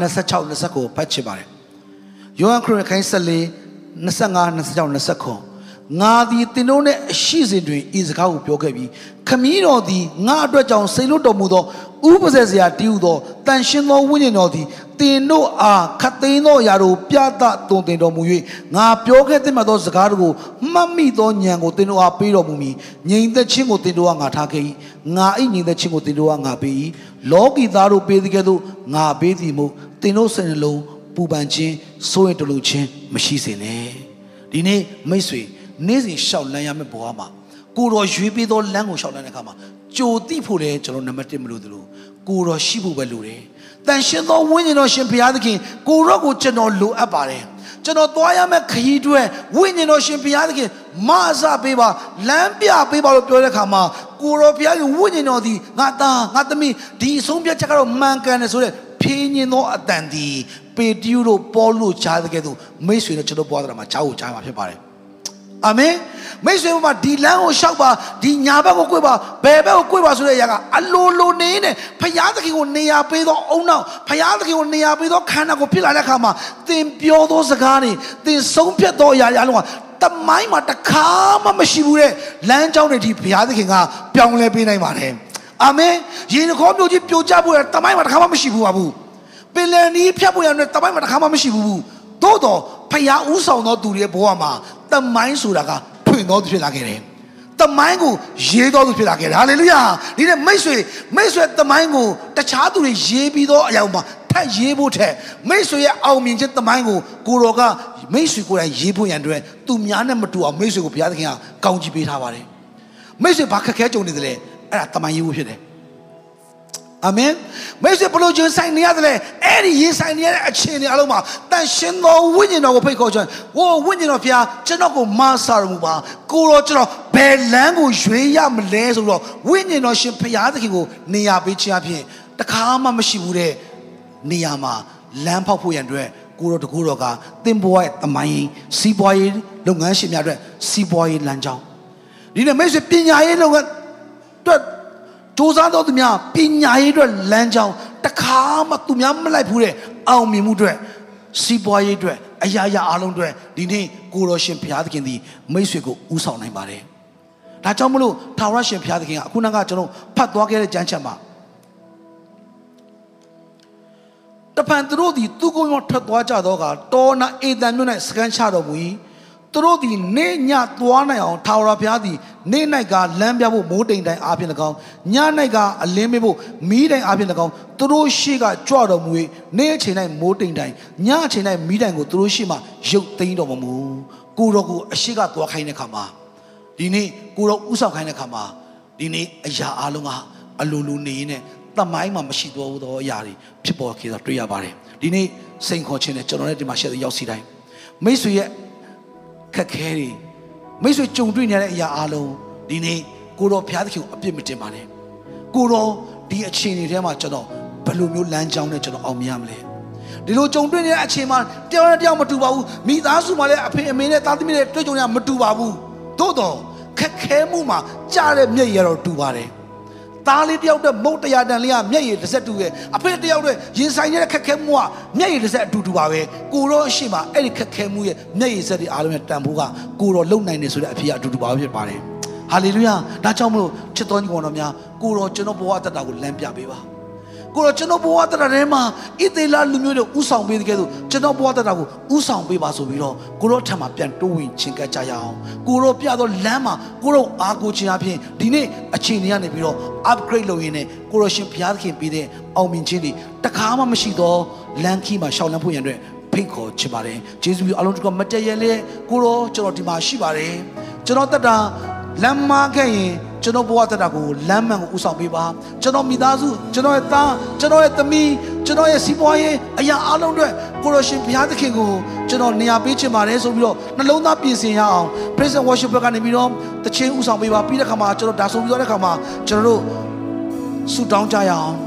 26 29ကိုဖတ်ချင်ပါတယ်ယောဟန်ခရစ်ခိုင်း14 25 26 29ငါသည်တင်တို့နဲ့အရှိစဉ်တွင်ဤစကားကိုပြောခဲ့ပြီးခမည်းတော်သည်ငါအတွက်ကြောင့်စိတ်လွတ်တော်မူသောဥပဇေစရာတည်ဟုသောတန်ရှင်သောဝိညာဉ်တော်သည် တင်တို့အားခတ်သိမ်းသောအရာတို့ပြသတုံတင်တော်မူ၍ငါပြောခဲ့တဲ့မှသောစကားတို့ကိုမှတ်မိသောဉာဏ်ကိုတင်တို့အားပေးတော်မူမည်ငြိမ်သက်ခြင်းကိုတင်တို့အားငါထားခဲ့၏ငါ၏ငြိမ်သက်ခြင်းကိုတင်တို့အားငါပေး၏လောကီသားတို့ပေးသည်ကဲ့သို့ငါပေးသည်မို့တင်တို့စိတ်နှလုံးပူပန်ခြင်းစိုးရင်တလူချင်းမရှိစေနဲ့ဒီနေ့မိတ်ဆွေနေ့စဉ်ရှောက်လန်းရမယ့်ဘဝမှာကိုတော်ရွေးပေးသောလမ်းကိုရှောက်လန်းတဲ့အခါမှာကြိုတိဖို့လည်းကျွန်တော်နံပါတ်1မလို့သလိုကိုတော်ရှိဖို့ပဲလိုတယ်။ တန်ရှင်သောဝိညာဉ်တော်ရှင်ဘုရားသခင်ကိုရော့ကိုကျွန်တော်လိုအပ်ပါတယ်။ကျွန်တော်သွားရမယ့်ခရီးတွဲဝိညာဉ်တော်ရှင်ဘုရားသခင်မအစပေးပါလမ်းပြပေးပါလို့ပြောတဲ့အခါမှာကိုရောဘုရားရဲ့ဝိညာဉ်တော်သည်ငါသားငါသမီးဒီအဆုံးဖြတ်ချက်ကတော့မှန်ကန်တယ်ဆိုတဲ့ဖြင်းညင်သောအတန်ဒီပေတျုတို့ပေါလုကြားတဲ့ကဲ့သို့မိတ်ဆွေတို့ကျွန်တော်ပွားတာမှာကြားကိုကြားမှာဖြစ်ပါတယ် အာမင်မိတ်ဆွေတို့မှာဒီလမ်းကိုရှောက်ပါဒီညာဘက်ကိုကိုယ်ပါဘယ်ဘက်ကိုကိုယ်ပါဆိုတဲ့အရာကအလိုလိုနေနေဖယားသခင်ကိုနေရာပေးသောအုံနောက်ဖယားသခင်ကိုနေရာပေးသောခန္ဓာကိုဖြစ်လာတဲ့အခါမှာသင်ပြောသောစကားတွေသင်ဆုံးဖြတ်သောအရာတွေအလုံးကတမိုင်းမှာတခါမှမရှိဘူးတဲ့လမ်းကြောင်းတွေဒီဘုရားသခင်ကပြောင်းလဲပေးနိုင်ပါတယ်အာမင်ရေနှခေါမျိုးကြီးပြိုကျဖို့ရတမိုင်းမှာတခါမှမရှိဘူးပါဘူးပင်လယ်နီးဖြတ်ဖို့ရတမိုင်းမှာတခါမှမရှိဘူးသို့တော့ ဖယားဥဆောင်သောသူတွေရဲ့ဘဝမှာတမိုင်းဆိုတာကဖွင့်တော်သူဖြစ်လာခဲ့တယ်တမိုင်းကိုရေးတော်သူဖြစ်လာခဲ့တယ်ဟာလေလုယာဒီနေ့မိတ်ဆွေမိတ်ဆွေတမိုင်းကိုတခြားသူတွေရေးပြီးတော့အရာမှာထပ်ရေးဖို့ထက်မိတ်ဆွေရဲ့အောင်မြင်ခြင်းတမိုင်းကိုကိုတော်ကမိတ်ဆွေကိုယ်တိုင်ရေးဖို့ရန်အတွက်သူများနဲ့မတူအောင်မိတ်ဆွေကိုဘုရားသခင်ကကောင်းချီးပေးထားပါတယ်မိတ်ဆွေဘာခက်ခဲကြုံနေသလဲအဲ့ဒါတမိုင်းရေးဖို့ဖြစ်တယ် အာမင်မိတ်ဆွေဘလို့ကျင်းဆိုင်နေရတယ်လေအဲ့ဒီရင်ဆိုင်နေရတဲ့အခြေအနေအလုံးမှာတန်ရှင်သောဝိညာဉ်တော်ကိုဖိတ်ခေါ်ချင်ဟိုဝိညာဉ်တော်ဖျားကျွန်တော်ကိုမဆာရမှုပါကိုတော့ကျွန်တော်ဘယ်လမ်းကိုရွေးရမလဲဆိုတော့ဝိညာဉ်တော်ရှင်ဖျားသခင်ကိုနေရာပေးခြင်းအပြင်တခါမှမရှိဘူးတဲ့နေရာမှာလမ်းဖောက်ဖို့ရန်အတွက်ကိုတော့တကူတော့ကတင်ပွားရဲ့တမိုင်းစီးပွားရေးလုပ်ငန်းရှင်များအတွက်စီးပွားရေးလမ်းကြောင်းဒီနေ့မိတ်ဆွေပညာရေးလုပ်ငန်းအတွက် စူးစမ်းတော်သူများပညာရေးအတွက်လမ်းကြောင်းတခါမှသူများမလိုက်ဘူးတဲ့အောင်မြင်မှုအတွက်စီးပွားရေးအတွက်အရာရာအားလုံးအတွက်ဒီနေ့ကိုတော်ရှင်ဘုရားသခင်သည်မိတ်ဆွေကိုဥဆောင်နိုင်ပါတယ်။ဒါကြောင့်မလို့ထာဝရရှင်ဘုရားသခင်ကအခုနကကျွန်တော်ဖတ်သွားခဲ့တဲ့ကြမ်းချက်မှာတပန်သူတို့သည်သူကိုယ်မှထွက်သွားကြတော့ကတောနာအေတန်မြို့၌စကန်ချတော်မူ၏ သူတို့သည်နေညသွားနိုင်အောင်ထာဝရဘုရားသည်နေ၌ကလမ်းပြဖို့မိုးတိမ်တိုင်းအားဖြင့်၎င်းည၌ကအလင်းမေးဖို့မီးတိုင်အားဖြင့်၎င်းသူတို့ရှိကကြွတော်မူ၍နေအချိန်၌မိုးတိမ်တိုင်းညအချိန်၌မီးတိုင်ကိုသူတို့ရှိမှရုပ်သိမ်းတော်မမူကိုတော်ကိုအရှိကသွားခိုင်းတဲ့ခါမှာဒီနေ့ကိုတော်ဥဆောင်ခိုင်းတဲ့ခါမှာဒီနေ့အရာအလုံးကအလိုလိုနေရင်းနဲ့တမိုင်းမှာမရှိတော့သောအရာတွေဖြစ်ပေါ်ခဲ့တာတွေ့ရပါတယ်ဒီနေ့စိန်ခေါ်ခြင်းနဲ့ကျွန်တော်လည်းဒီမှာရှက်ရောက်စီတိုင်းမိတ်ဆွေရဲ့ ခက်ခဲတွေမိတ်ဆွေကြုံတွေ့နေတဲ့အရာအလုံးဒီနေ့ကိုတော်ဘုရားသခင်ကိုအပြစ်မတင်ပါနဲ့ကိုတော်ဒီအခြေအနေထဲမှာကျွန်တော်ဘယ်လိုမျိုးလမ်းကြောင်းနဲ့ကျွန်တော်အောင်မြင်ရမလဲဒီလိုကြုံတွေ့နေတဲ့အချိန်မှာတယောက်နဲ့တယောက်မတူပါဘူးမိသားစုမှာလည်းအဖေအမေနဲ့သားသမီးတွေတွေ့ကြုံရမတူပါဘူးသို့တော့ခက်ခဲမှုမှာကြားတဲ့မျက်ရည်တော့တူပါတယ် သားလေးတယောက်တည်းမုတ်တရားတန်လေးကမျက်ရည်တစ်စက်တူရဲ့အဖေတယောက်တည်းရင်ဆိုင်နေတဲ့ခက်ခဲမှုကမျက်ရည်တစ်စက်အတူတူပါပဲကိုတော့အရှိမအဲ့ဒီခက်ခဲမှုရဲ့မျက်ရည်စက်တွေအားလုံးရဲ့တန်ဖိုးကကိုတော့လုံနိုင်နေဆိုတဲ့အဖေကအတူတူပါပဲဖြစ်ပါတယ်ဟာလေလုယာဒါကြောင့်မလို့ချစ်တော်ညီကောင်တော်များကိုတော့ကျွန်တော်ဘဝတတတာကိုလမ်းပြပေးပါ ကိုတော့ကျွန်တော်ဘဝတတတာထဲမှာဣသေလလူမျိုးတွေဥဆောင်ပေးတဲ့ကဲဆိုကျွန်တော်ဘဝတတတာကိုဥဆောင်ပေးပါဆိုပြီးတော့ကိုတော့ထံမှာပြန်တိုးဝင်ချင်ကပ်ကြရအောင်ကိုတော့ပြတော့လမ်းမှာကိုတော့အားကိုခြင်းအပြင်ဒီနေ့အချိန်တွေကနေပြီးတော့ upgrade လုပ်ရင်းနဲ့ကိုတော့ရှင်ဘုရားသခင်ပေးတဲ့အောင်မြင်ခြင်းတွေတခါမှမရှိတော့လမ်းခီးမှာရှောက်လန်းဖို့ရန်အတွက်ဖိတ်ခေါ်ချင်ပါတယ်ဂျေဇုအလုံးတကမတည့်ရလေကိုတော့ကျွန်တော်ဒီမှာရှိပါတယ်ကျွန်တော်တက်တာလမ်းမခဲ့ရင် ကျွန်တော်ဘဝတက်တာကိုလမ်းမှန်ကိုဥဆောင်ပေးပါကျွန်တော်မိသားစုကျွန်တော်ရဲ့သားကျွန်တော်ရဲ့သမီးကျွန်တော်ရဲ့စီးပွားရေးအရာအလုံးအတွက်ကိုရရှင်ဘုရားသခင်ကိုကျွန်တော်နေရာပေးချင်ပါတယ်ဆိုပြီးတော့နှလုံးသားပြင်ဆင်ရအောင် praise and worship ဘက်ကနေပြီးတော့တခြင်းဥဆောင်ပေးပါပြီးတဲ့ခါမှာကျွန်တော်ဒါဆိုပြီးတော့တဲ့ခါမှာကျွန်တော်တို့ဆူတောင်းကြရအောင်